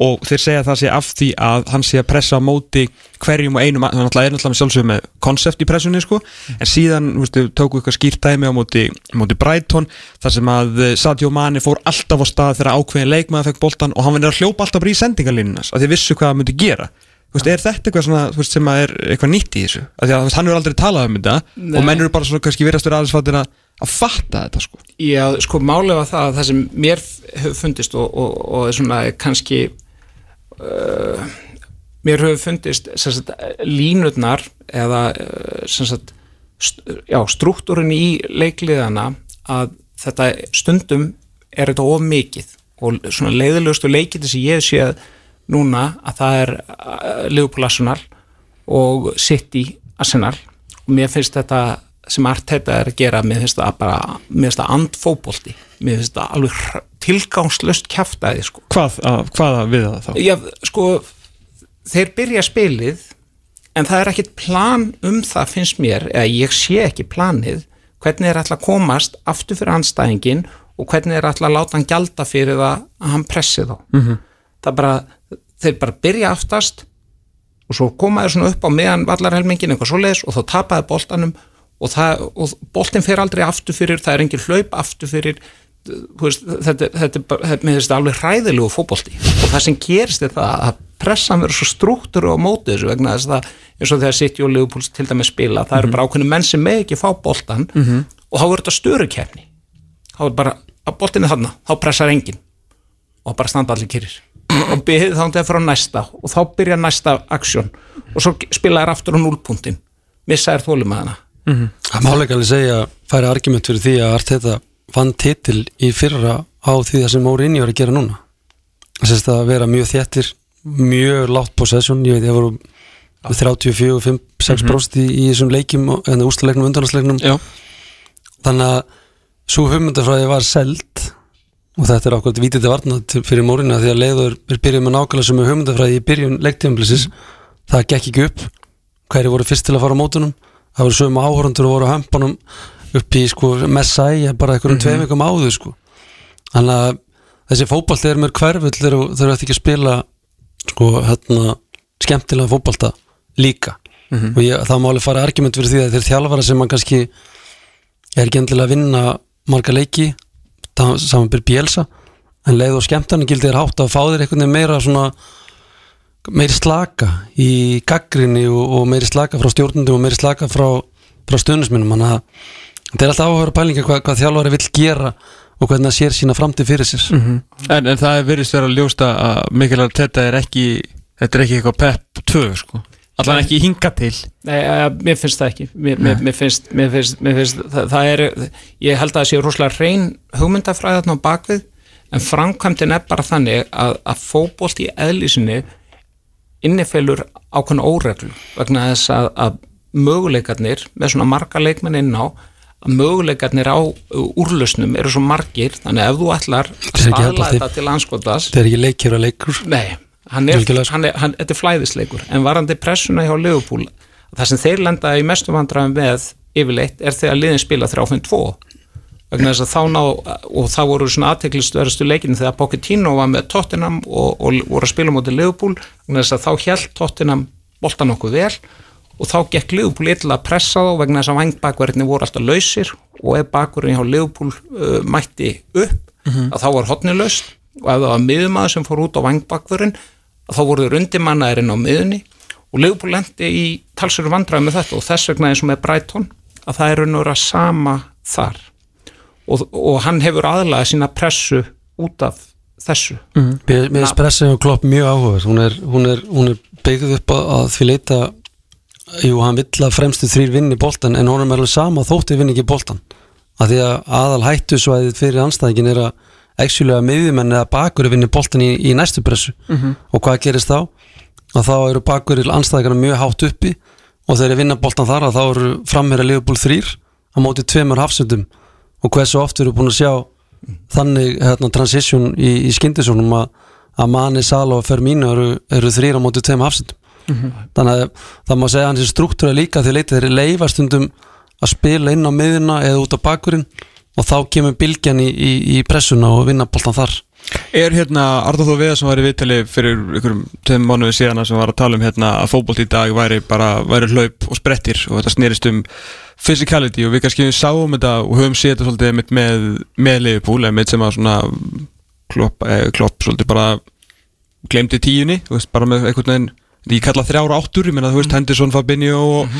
og þeir segja að það sé af því að hann sé að pressa á móti hverjum og einum þannig að það er náttúrulega með sjálfsögum með konsept í pressunni sko, en síðan þú veist, tóku eitthvað skýrt dæmi á móti, móti Brighton þar sem að eh, Sadio Mane fór alltaf á stað þegar ákveðin leikmaður fekk boltan og hann verður að hljópa alltaf í sendingarlínunas að þið vissu hvað það myndi gera veist, er þetta eitthvað svona, veist, sem að er eitthvað nýtt í þessu? Því að hann hefur aldrei talað um þetta Nei. og menn eru bara svona kannski verðast vera aðeins fattir að, að fatta þetta, sko. Já, sko málið var það að það sem mér hefur fundist og, og, og er svona kannski uh, mér hefur fundist sagt, línurnar eða uh, sagt, já, struktúrin í leikliðana að þetta stundum er þetta of mikið og svona leiðilegustu leikiti sem ég sé núna að það er uh, Liverpool Arsenal og City Arsenal og mér finnst þetta sem Arteta er að gera, mér finnst það bara mér finnst það andfóbolti mér finnst það alveg tilgangslöst kjaftaði sko. Hvað, að, hvað að við það þá? Já, sko þeir byrja spilið en það er ekkit plan um það finnst mér, eða ég sé ekki planið hvernig er alltaf að komast aftur fyrir anstæðingin og hvernig er alltaf að láta hann gjalda fyrir það að hann pressi þá Mhm. það er bara, þeir bara byrja aftast og svo koma þeir svona upp á meðan vallarhelmingin eitthvað svoleiðis og þá tapaði boltanum og, það, og boltin fer aldrei aftur fyrir, það er engin hlaup aftur fyrir veist, þetta, þetta, er þetta, þetta alveg hræðilegu fótbolti. Og það sem gerist er það að pressan verður svo struktúru á móti þessu vegna þess að eins og þegar City og Liverpool til dæmis spila, það eru bara ákveðinu menn sem með ekki fá boltan Mhm. og þá verður þetta störukerni þá er bara, að boltin er þarna, þá pressar enginn og bara standa allir kyrrir og byrðið þá til að fara á næsta. Og þá byrja næsta aksjón. Og svo spila þær aftur á núlpuntin missa þær þólum að hana Það má leika alveg segja færi argument fyrir því að Arteta vann titil í fyrra á því það sem Mourinho er að gera núna. Þess að vera mjög þéttir mjög látt possession, ég veit ég voru 34-5-6% í, í þessum leikjum en úrslalegnum, undanhanslegnum Já. þannig að svo hugmyndafræði var seld og þetta er ákvæmt vítið til varna til- fyrir Mourinho því að leiður er byrjuð með nákvæmlega sem hugmyndafræði í byrjun leiktíðanblisis það gekk ekki upp. Hverju voru fyrst til að fara á mótunum? Það voru sögum áhörundur og voru á hömpunum upp í sko Messai bara einhverjum Mhm. tveim vikum áður sko. Þannig að þessi fótbolti er mér hverfull þú ert ekki að spila sko hérna skemmtilega fótbolta líka. Mhm. og ég, það má alveg fara argument fyrir því að þeir þjálfara sem mann kannski er ekki endilega að vinna marga leiki það samanbyr bjelsa en leið og skemmtarni gildi er hátt að fá þér veginn meira svona meiri slaka í gaggrinni og, og meiri slaka frá stjórnundum og meiri slaka frá, frá stöðnisminum þannig að þetta er alltaf áhuga pælinga hvað, hvað þjálfari vill gera og hvernig það sér sína framtíð fyrir sér. Mhm. en, en það er verið vera ljósta að Mikkel Arteta er ekki þetta er ekki eitthvað pepp 2 sko allan ekki hinga til? Nei, uh, mér finnst það ekki. Mér, mér, mér finnst, mér finnst, mér finnst það, það er, ég held að það sé rosalega reyn hugmyndafræðatn á bakvið en framkvæmdin er bara þannig að, að fótbolt í eðlísinni innifelur ákveðna óreglu vegna þess að, að möguleikarnir með svona marga leikmenn inn á að möguleikarnir á uh, úrlausnum eru svo margir þannig að ef þú ætlar að staðla þetta til anskotas þetta er ekki leikjur að leikur. Nei, hann er, hann er, hann, þetta er flæðisleikur. En varandi pressuna hjá Liverpool það sem þeir lenda í mestu vandræðum með yfirleitt er þegar liðin spila 3-5-2 vegna þess að þá ná og þá voru svona aðteklistöðastu leikinu þegar Pochettino var með Tottenham og, og voru að spila mútið Liverpool. Vegna þess að þá held Tottenham boltan okkur vel og þá gekk Liverpool illa að pressa þá vegna þess að vangbakverðinni voru alltaf lausir og ef bakverðin hjá Liverpool uh, mætti upp Mhm. að þá var hotni laust. Og ef það var miðumaður sem fór út á vangbakverðin þá voru þeir undirmannaðurinn á miðunni og Liverpool lendi í talsverðu vandræði með þetta og þess vegna eins og með Brighton að það er raun og vera sama þar. Og, og hann hefur aðlaða sína pressu út af þessu. Mér mér finnst pressið og klopp mjög áhuga hún er, hún, er, hún er byggð upp að, að því leita jú, hann vill að fremstu þrýr vinni boltan en honum er alveg sama þótti vinni ekki boltan að því að aðal hættusvæðið fyrir anstæðingin er að actually að miðjumenn eða bakur vinni boltan í, í næstu pressu. Mhm. og hvað gerist þá? að þá eru bakur anstæðingarna mjög hátt uppi og þegar þeir vinna boltan þar að þá eru framherja Liverpool þrýr á móti tveimur hafsendum. Og hversu oft eru búin að sjá þannig hérna, transition í, í skyndisónum að, að Mani, Sala og Fermínu eru, eru þrýra á móti tveim hafsendum. Þannig að það má segja að hans struktúra líka því leiti þeir leifa stundum að spila inn á miðuna eða út á bakurinn og þá kemur bylgjan í, í, í pressuna og vinna boltan þar. Er hérna Arður Þó Viðar sem var í viðtali fyrir einhverjum tveim mánuði síðan sem var að tala um hérna að fótbolt í dag væri bara væri hlaup og sprettir og þetta snerist um physicality og við kannski sáum þetta og höfum séð þetta svolítið með, með, með eða með sem að svona klopp, eh, klopp svolítið bara glemdi tíunni, þú veist, bara með einhvern veginn ég kalla þrjára áttur, ég meina þú veist Henderson, Fabinho og,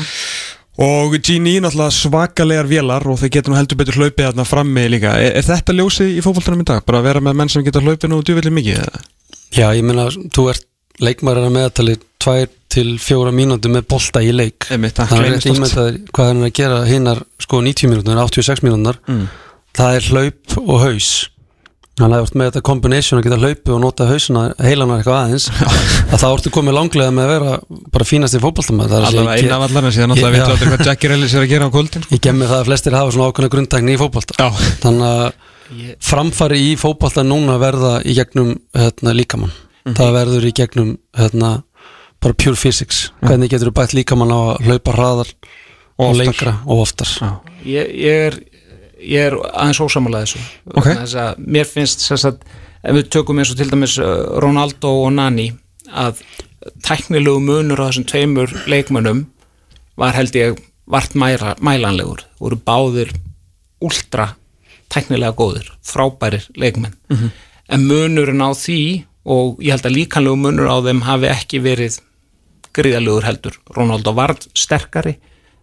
og Gini náttúrulega svakalegar vélar og þeir getur nú heldur betur hlaupið þarna frammi líka er, er þetta ljósið í fótboltanum í dag? Bara að vera með menn sem geta hlaupið nú djúvillig mikið? eða? Já, ég meina, þú ert leikmaður að meðatali 2 til 4 mínútur með bolta í leik Einmitt, það rétt oft. ímyndaðir hvað hann er að gera hinnar sko 90 mínútur, 86 mínútur Mm. það er hlaup og haus þannig að þú ert með þetta combination að geta hlaupi og nota hausuna heilanar eitthvað aðeins að þá ertu komið langlega með að vera bara fínast í fótboltamæð Allavega eina af allarna síðan náttúrulega Já. veitum aldrei hvað Jackie Rellis er að gera á kvöldin. Ég gem mig það að flestir hafa svona ákveðna grundtækni í fótbolta. Já. Þannig að framfari í fótbolta núna verða í gegnum hérna, líkamann. Mhm. Það verður í gegnum hérna, bara pure physics. Hvernig getur þú bætt líkamann á að hlaupa hraðar og, oftar. lengra og oftar? Ég, ég er ég er aðeins ósamála þessu. Ok. Vegna þess að mér finnst þess að ef við tökum eins og til dæmis uh, Ronaldo og Nani að tæknilegu munur á þessum tveimur leikmönnum var held ég vart mæra, mælanlegur. Voru báðir últra tæknilega góðir, frábærir leikmenn. En munurinn á því og ég held að líkanlegu munur á þeim hafi ekki verið gríðalegur heldur. Ronaldo var sterkari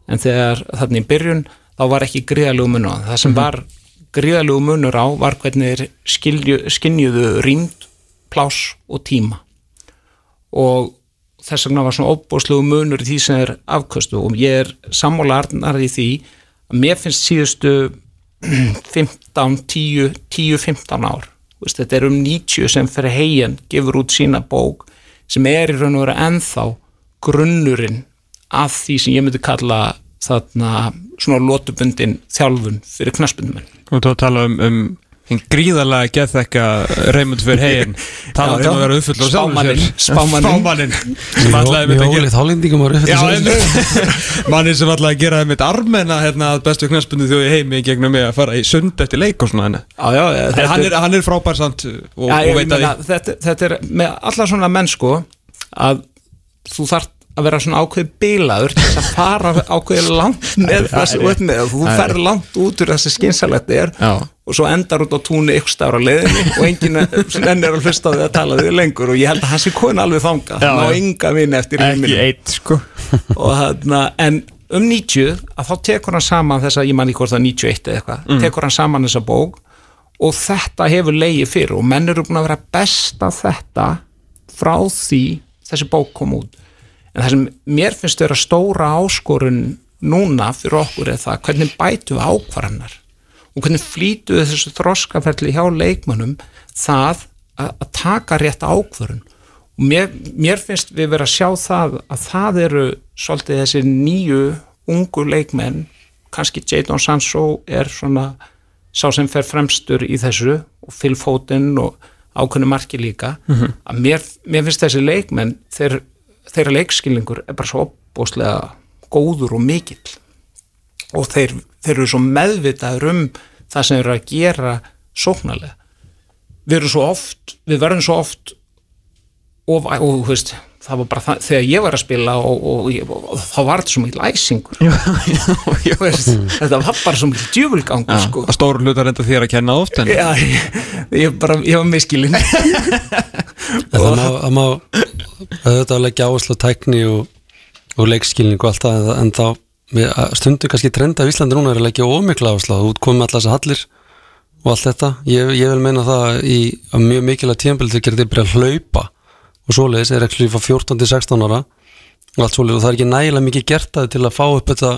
en þegar þannig í byrjun þá var ekki gríðalegu munur á það sem var gríðalegu munur á var hvernig þeir skilju, skinjuðu rýmd, pláss og tíma. Og þess vegna var svona óbúslegu munur í því sem er afköstu. Og ég er sammála arnar í því að mér finnst síðustu 15, 10, 10-15 ár Þú veist, þetta er um 90 sem fyrir heigin gefur út sína bók sem er í raun og vera ennþá grunnurinn að því sem ég myndi kalla þarna svona lótubundin þjálfun fyrir knaspindumenn og þú að tala um, um hinn gríðarlega geðþekka Raymond fyrir hegin talandi um að vera uppfull á sjálfum spámanninn sem einmitt. manni sem að gera mitt armena hérna að bestu knæspunni þjóði heimi gegnum mig að fara í sund eftir leik og svona henni Já, já, en þetta hann er- er, hann er frábær samt og, Já, og veit að meina, þetta, þetta er með alla svona menn sko að þú þarf að vera svona ákveð bílaður til þess að fara ákveð langt með það sem þú ert með þú ferð langt út úr þessi skynsalegt er Já. og svo endar út á túnni ykkur stára leiðinni og enginn enn er að hlusta á því að tala við lengur og ég held að hans er konu alveg þanga Já, ná já. enga vinn eftir ekki eitt sko og þarna, en um 90 að þá tekur hann saman þessa, ég man ekki hvort það er 91 eða eitthvað, Mm. tekur hann saman þessa bók og þetta hefur leiði fyrir og menn eru búin að vera best að þetta frá því þessi bók kom út en það sem mér finnst vera stóra áskorun núna fyrir okkur er það hvernig bætu við ákvarðanar og hvernig flýtu við þessu þroskaferli hjá leikmönnum það að, að taka rétt ákvörun og mér, mér finnst við vera að sjá það að það eru svolítið þessi nýju ungu leikmenn. Kannski Jadon Sancho er svona sá sem fer fremstur í þessu og Foden og ákveðnu marki líka. Mhm. að mér, mér finnst þessi leikmenn þeir, þeirra leikskilningur er bara svo opbóðslega góður og mikill. Og þeir, þeir eru svo meðvitaður um það sem eru að gera sóknarlega. Við erum svo oft, við verðum svo oft og, og þú veist það var bara það, þegar ég var að spila og, og, og, og þá var þetta svo mikil æsingur. Þú veist, þetta var bara svo mikil djúvulgangur sko. að stóru hlutar enda þér að kenna oft en Já, ég, ég, bara, ég var miskilinn Það má, það má auðvitað leggja áherslu á tækni og, og leikskilning og allt það en þá að stundu kannski trenda af Íslandi núna er að leggja ómikla áherslu á út komið allar þessar hallir og allt þetta. Ég, ég vil meina það í að mjög mikilvæg tíðanbili til að gera þetta byrja að hlaupa og svoleiðis er ekki frá 14 til 16 ára og allt svoleiðis. Og það er ekki nægilega mikið gert að til að fá upp þetta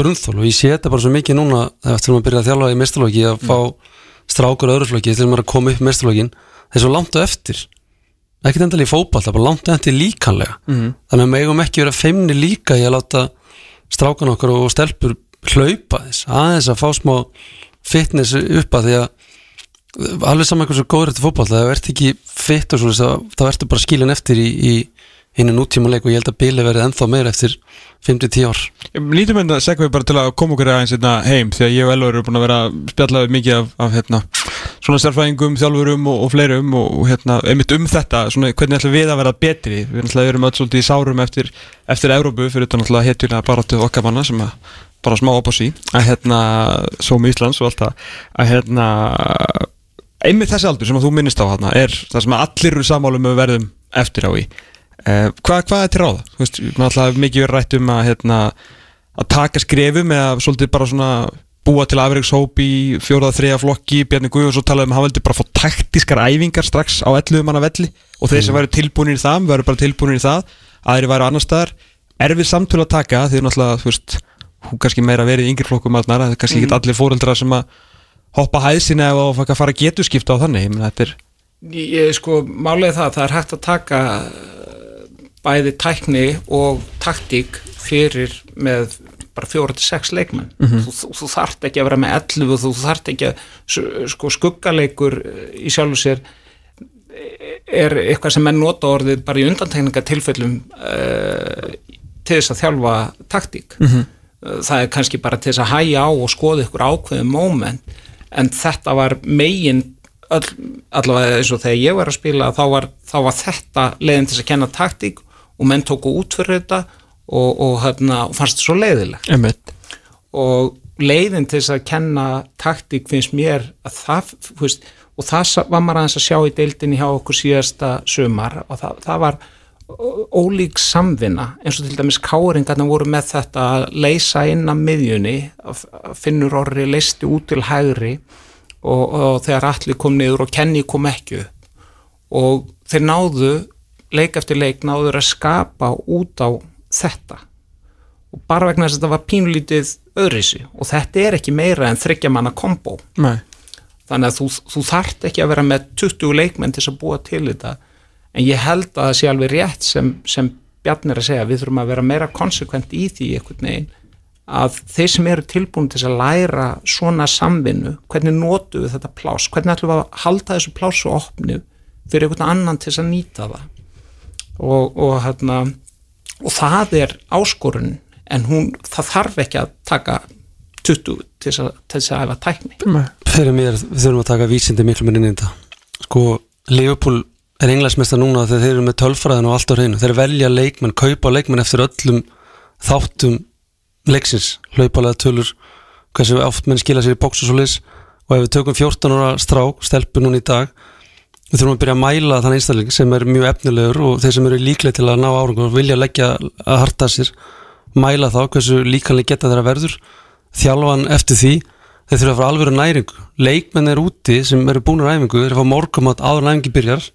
grunnþól og ég sé þetta bara svo mikið núna eftir að maður byrja að þjálfa í mestalóki að fá strákur öðru flokki til maður að koma upp mestalókin það er svo langt á eftir. Ekkert endalega í fótball, það er bara langt eftir líkanlega. Mhm. þannig að megum ekki vera feimni líka í að láta strákan okkar og stelpur hlaupa þess, aðeins að fá smá fitness upp að því að alveg saman hversu góður þetta fótball það ert ekki fitt og svo þá ertu bara skilin eftir í, hinnu nútímanleik og ég held að bíli verið ennþá meira eftir 5-10 ár. Lítum en það segum við bara til að koma okkur aðeins hérna heim því að ég og Elvar eru búin að vera að spjalla við mikið af, af hérna, svona sérfæðingum, þjálfurum og, og fleirum og, hérna, einmitt um þetta svona, hvernig ætlum við að vera betri? Við erum öll svolítið í sárum eftir, eftir Európu fyrir þetta hetjuna bara til okkar manna sem að bara smá op á sí að hérna, sómi Íslands og allt það. Að hérna einmitt þessi aldur sem að þú minnist á hérna er það sem að allir eru sammálu með verðum eftir á í. Uh, hvað, hvað er til ráða? Þú veist, alltaf mikið verið rætt um að hérna, að taka skrefum eða svolítið bara svona búa til afreikshóp í fjóraða þriða flokki Bjarni Guðjóns og talaði um að hann veldi bara fá taktískar æfingar strax á 11 manna velli og þeir sem væri tilbúinir í það, væri bara tilbúinir í það aðri væri á annar staðar. Erfið samtölu að taka því náttúrulega, þú veist hún kannski meira verið í yngir flokkum aðnar það er kannski ekki allir fóreldrar sem að hoppa hæðsina eða að fara getu skipta á þannig, ég meina þetta er Ég, sko, er það, það er hægt að taka eh, bæði tækni og taktík fyrir með bara fjóra til sex leikmenn. Þú, þú, þú þarft ekki að vera með 11 og þú þarft ekki að sko, skuggaleikur eh, í sjálfu sér eh, er eitthvað sem menn nota orðið bara í undantekninga tilfellum uh, til þess að þjálfa taktík. Uh, það er kannski bara til þess að hæja á og skoða ykkur ákveðum moment en þetta var megin öll, allavega eins og þegar ég var að spila þá var, þá var þetta leiðin til að kenna taktík og menn tóku út fyrir þetta og, og, hérna, og fannst þetta svo leiðilegt Einmitt. og leiðin til að kenna taktík finnst mér að það veist, og það var maður aðeins að sjá í deildinni hjá okkur síðasta sumar og það, það var ólík samvinna eins og til dæmis káringarna voru með þetta að leysa inn að miðjunni finnur orri leisti út til hægri og, og þegar allir kom niður og kenni kom ekki og þeir náðu leik eftir leik náður að skapa út á þetta. Og bara vegna þess að þetta var pínlítið öðrisi og þetta er ekki meira en þryggja manna kombo. Nei. þannig að þú, þú þart ekki að vera með 20 leikmenn til að búa til þetta en ég held að það sé alveg rétt sem, sem Bjarni er að segja, við þurfum að vera meira konsekvent í því einhvern veginn að þeir sem eru tilbúin til að læra svona samvinnu, hvernig notum við þetta plás, hvernig ætlum við að halda þessu plásu opnu fyrir einhvern annan til þess að nýta það? Og, og, hérna, og það er áskorun en hún, það þarf ekki að taka 20 til þess að, æfa tækni. Fyrir mér við þurfum að taka vísindi miklu minn inn í þetta. Sko, Leopold er englansmesta núna þegar þeir eru með tölfræðin og allt á reynu þeir velja leikmenn, kaupa leikmenn eftir öllum þáttum leiksins. Hlaupalega tölur hversu oft menn skila sér í bóks og svo leis og ef við tökum 14 ára strák stelpu núna í dag við þurfum að byrja að mæla þann einstakling sem er mjög efnilegur og þeir sem eru líklega til að ná árangur og vilja leggja að harta sér mæla þá hversu líkanlega geta þeirra verður. Þjálfan eftir því þeir þurfa að fara alveg næringu. Leikmenn er úti sem eru búin á æfingu þeir fá morgumat áður en æfingi byrjar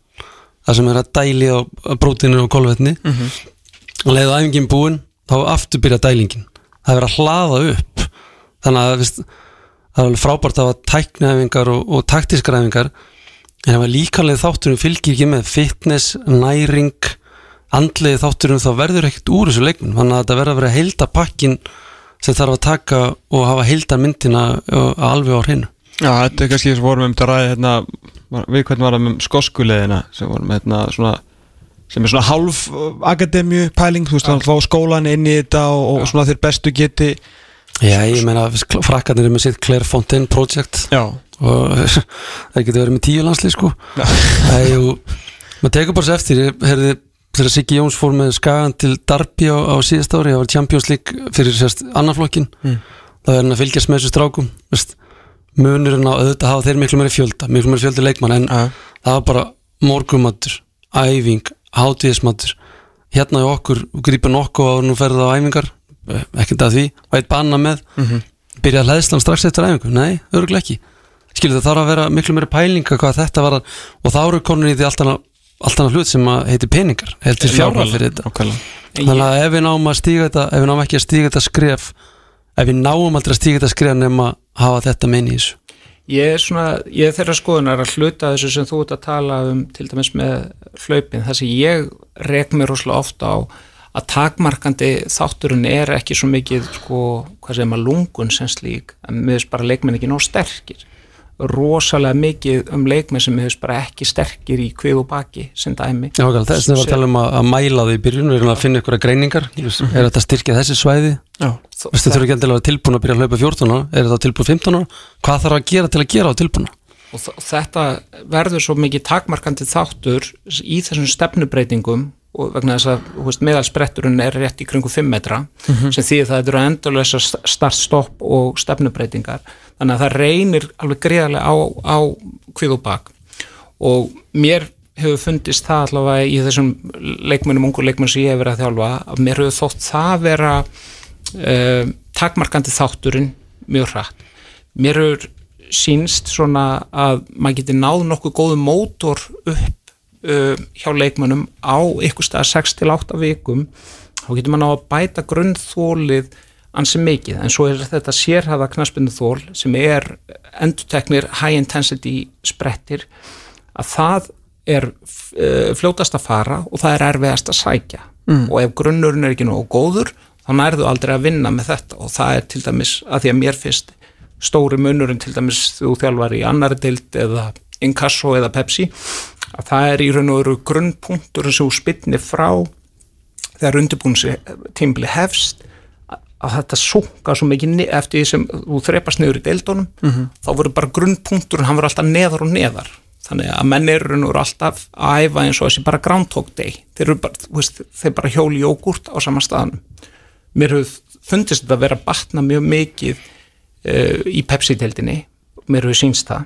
það sem er að dæli á brótinu og kolvetni. Og leiðu æfingin búin þá aftur byrja dælingin. Það er verið að hlaða upp. Þannig að veist, það er alveg frábært að hafa tækniæfingar og, og taktískar æfingar en ef að líkanlega þátturum fylgir ekki með fitness, næring andlega þátturum þá verður ekkert úr þessu leikmenn þannig að þetta verður að vera heilda pakkin sem þarf að taka og hafa heilda myndina uh, alveg á hreinu. Já, þetta er kannski sem vorum um þetta ræði hérna, við hvernig var það með skoskuleðina sem vorum hérna svona sem er svona hálf uh, akademju pæling, þú veist, að fá skólan inn í þetta og, og svona þeir bestu geti Já, ég meina, frakkarnir er með sitt Claire Fontaine Project. Já, og það getur verið með tíu landslið sko. Það er jú, maður tekur bara sér eftir, ég heyrði þegar Siggi Jóns fór með skagan til Darby á, á síðast ári, það var Champions League fyrir sérst annarflokkin mm. þá er hann að fylgjast með þessu strákum veist, munurinn á auðvitað hafa þeir miklu meiri fjölda, miklu meiri fjölda leikmann en Ja. það var bara morgumattur æfing, hátíðismattur hérna í okkur, grípa nokkuð og nú ferði það á æfingar eh, ekkert að því, eitt banna með. Byrja að hlæðslan strax eftir æfingu? Nei, örgulega ekki. Skilur það þarf að vera miklu meiri pælinga hvað þetta var og þá eru konur í því allt annað allt annað hlut sem að heiti peningar heldur fjárhald fyrir þetta. Nákvæmlega. þannig að ef við náum að stíga þetta ef við náum ekki að stíga þetta skref ef við náum aldrei að stíga þetta skref nema hafa þetta meini í þessu? Ég er svona, ég er þeirra skoðunar að hluta þessu sem þú ert að tala um til dæmis með hlaupin, það sem ég rek mér rosalega ofta á að takmarkandi þátturinn er ekki svo mikið, sko, hvað segir maður lungun sem slík, mér finnst bara leikmenn ekki nóg sterkir rosalega mikið um leikmenn sem finnst bara ekki sterkir í kvið og baki sem dæmi Já, ok, þess að við varum að að, að mæla því í byrjun við erum að finna ykkur greiningar er þetta að styrkja þessi svæði Já. Vistu, þurfa ekki endilega að tilbúin að byrja að hlaupa 14 ára er þetta tilbúin 15 ára? Hvað þarf að gera til að gera á tilbúin? og þetta verður svo mikið takmarkandi þáttur í þessum stefnubreitingum og vegna þess að þú veist, meðalspretturinn er rétt í kringu 5 metra sem því að það eru endurlösa start-stopp og stefnubreitingar þannig að það reynir alveg greiðarlega á, á kvið og bak. Og mér hefur fundist það allavega í þessum leikmennum, ungu leikmenn sem ég hef verið að þjálfa að mér hefur þótt það vera uh, takmarkandi þátturinn mjög hratt. Mér hefur sínst svona að maður geti náð nokkuð góðu mótor upp uh, hjá leikmennum á ykkur stað 6-8 vikum. Þá getur maður ná að bæta grunnþólið ansi mikið, en svo er þetta sérhæða knaspinu þól sem er endurteknir high intensity sprettir að það er uh, fljótast að fara og það er erfiðast að sækja. Mm. og ef grunnurinn er ekki nógu góður þá nærðu aldrei að vinna með þetta. Og það er til dæmis að því að mér fyrst stóri munurinn til dæmis þú þjálfar í annari dild eða Inkasso eða Pepsi að það er í raun og veru grunnpunktur sem spytni frá þegar undirbúinsi tímbli hefst að- þetta súka svo mikið eftir því sem þú þrepast niður í deildunum Mhm. þá verður bara grunnpunkturinn, hann verður alltaf neðar og neðar. Þannig að menn eru raun og veru alltaf að æfa eins og þessi bara groundhog day. Þeir eru bara, veist, þeir bara hjóli jógurt á sama staðanum mér hefur fundist þetta að vera batna mjög mikið uh, í Pepsi-deildinni. Mér hefur sínst það.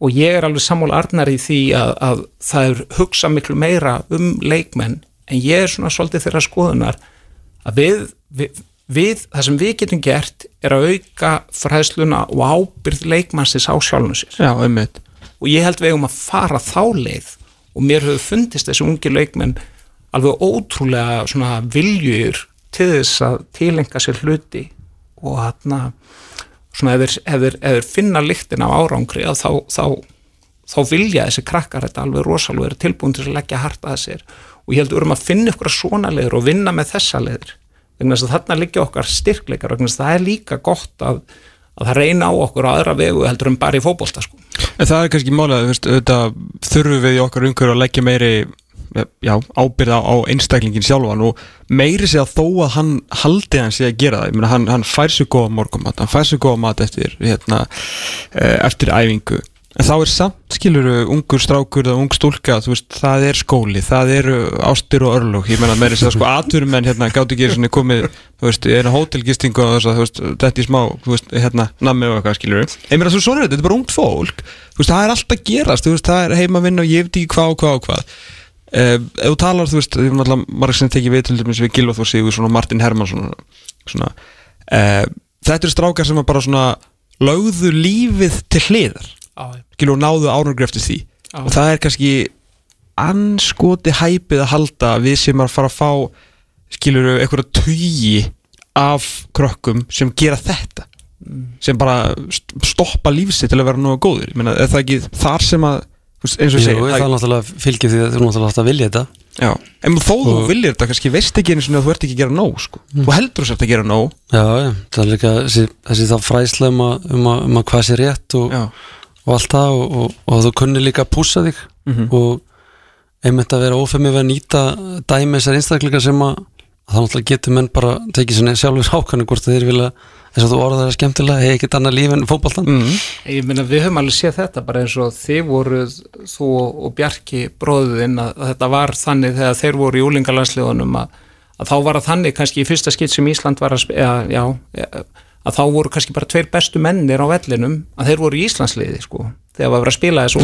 Og ég er alveg sammála arnar í því að, að það er hugsa miklu meira um leikmenn en ég er svona svolítið þeirra skoðunar að við, við, við það sem við getum gert er að auka fræðsluna og ábyrð leikmannsins á sjálfum sér. Já, einmitt. Og ég held við eigum að fara þá leið og mér hefur fundist þessi ungi leikmenn alveg ótrúlega svona viljur til þess að tilenga sér hluti og hérna svona ef þeir, finna lyktin af árangri þá, þá, þá vilja þessi krakkar þetta alveg rosalega tilbúin til að leggja harta að sér. Og ég held við erum að finna ykkur svona leiður og vinna með þessa leiður þess að þarna liggja okkar styrkleikar að það er líka gott að, að það reyna á okkur á aðra vegu heldur en bara í fótbolta sko. En það er kannski auðvitað þurfum við í okkar umhverju að leggja meiri já, ábyrða á einstaklingin sjálfan og meiri sig að þó að hann haldi hann sig að gera það, ég meina hann, hann fær sér góða morgumat, hann fær sér góða mat eftir hérna, eh, eftir æfingu en þá er samt, skiluru, ungur strákur eða ung stúlka, þú veist, það er skóli það eru ástir og örlug ég meina meiri sig að sko atvinnumenn hérna gátt ekki svona komið, þú veist, er hótelgistingu og þess að, þú veist, þetta í smá þú veist, hérna, nammi og eitthvað, skiluru ég meina, þú svona er þetta, er bara ungt fólk. Þú veist, það er alltaf gerast, þú veist, það er heima vinna og ég veit ekki hvað og hvað og hvað. Uh, ef þú talar, þú veist, ég náttúrulega margir sem tekið skilur og náðu árangri eftir því. Já. og það er kannski anskoti hæpið að halda við sem að fara að fá skilur einhverja tugi af krökkum sem gera þetta. Sem bara st- stoppa lífsitt til að vera nógu góður, ég meina, er það ekki þar sem að, þú eins og ég segi það er náttúrulega fylgir því að þú náttúrulega átt að vilja þetta. Já, en þó þú Og- viljir þetta kannski veist ekki einu sinni að þú ert ekki að gera nóg sko. þú heldur þú sért að gera nóg. Já, já, það er líka þessi, þessi þá fræsla um að, um að, um að hvað sé rétt og, Já. Og allt það og, og, og þú kunni líka að pússa þig Mhm. og einmitt að vera ófemmi við að nýta dæmi þessar einstakleika sem að þá náttúrulega getur menn bara tekið svona sjálfur ákvæmni hvort þeir vilja eins og þú orðað það skemmtilega, hegi ekkert annað líf en fótboltan mm. Ég meina við höfum alveg séð þetta bara eins og þið voruð, þú og Bjarki bróðuðinn að, þetta var þannig þegar þeir voru í úlingalandsliðunum að, að þá var það þannig kannski í fyrsta skitt sem Ísland var að já, já, að þá voru kannski bara tveir bestu mennir á vellinum að þeir voru í Íslandsliði sko þegar var verið að spila þessu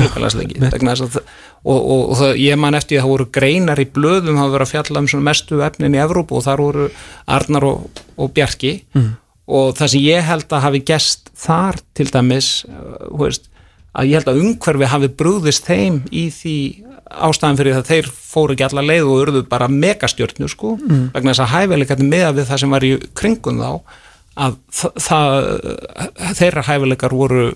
það- og, og, og það, ég man eftir að það voru greinar í blöðum það voru að fjalla um mestu efnin í Evrópu og þar voru Arnar og, og Bjarki. Og það sem ég held að hafi gest þar til dæmis uh, veist, að ég held að umhverfi hafi brúðist þeim í því ástæðan fyrir það þeir fóru ekki alla leið og urðu bara megastjörnu sko Mm. vegna þess að hæfileikarnir meða við það sem var í kringum þá að þa- það, þeirra hæfileikar voru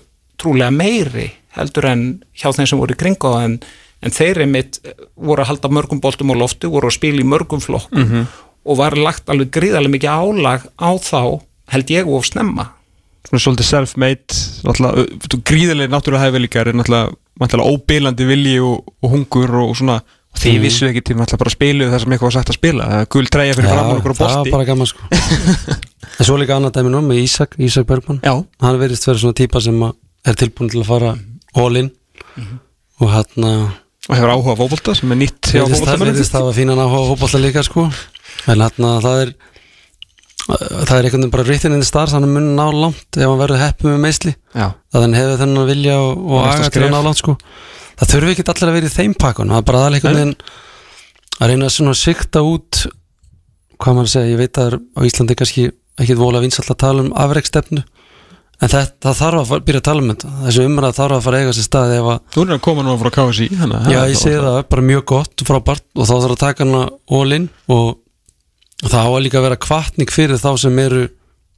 trúlega meiri heldur en hjá þeim sem voru í kringu en, en þeir einmitt voru að halda mörgum boltum á loftu, voru að spila í mörgum flokkum Mhm. og var lagt alveg gríðarlega mikið álag á þá held ég of snemma svona svolítið self-made gríðarlega náttúrulega hæfileikar er náttúrulega, óbílandi vilji og, og hungur og svona og þið Mhm. vissu ekki til náttúrulega bara spilu það sem eitthvað var sagt að spila, það er gul treyja fyrir framann okkur á var bolti. bara gaman sko. En svo líka annað dæmi nú með Ísak, Ísak Bergman Já. hann verðist vera svona típa sem að er tilbúin til að fara all in. Og hann að og hefur áhuga á fótbolta sem er nýtt það virðist það að fínan áhuga á fótbolta líka sko. En hérna það er það er einhvern veginn bara written in the stars hann er mun ná langt ef hann verður heppið með meisli. Já. að hann hefur þennan vilja og, og til að ná langt sko það þurfi ekki allir að vera í þeim pakkunum það er bara aðalega einhvern veginn að reyna svona að sikta út hvað maður að segja, ég veit að á Íslandi kannski ekki vola vinsall að tala um afreikstefnu en það, það þarf að fara, byrja að tala um þetta. Þessu umræð þarf að fara að eiga sér stað ef að Þú er að koma nú KSI þannig að Já, það er ég bara- segi það, bara mjög gott, frábært og þá þarf að taka hana all-in og og það á að líka að vera kvartning fyrir þá sem eru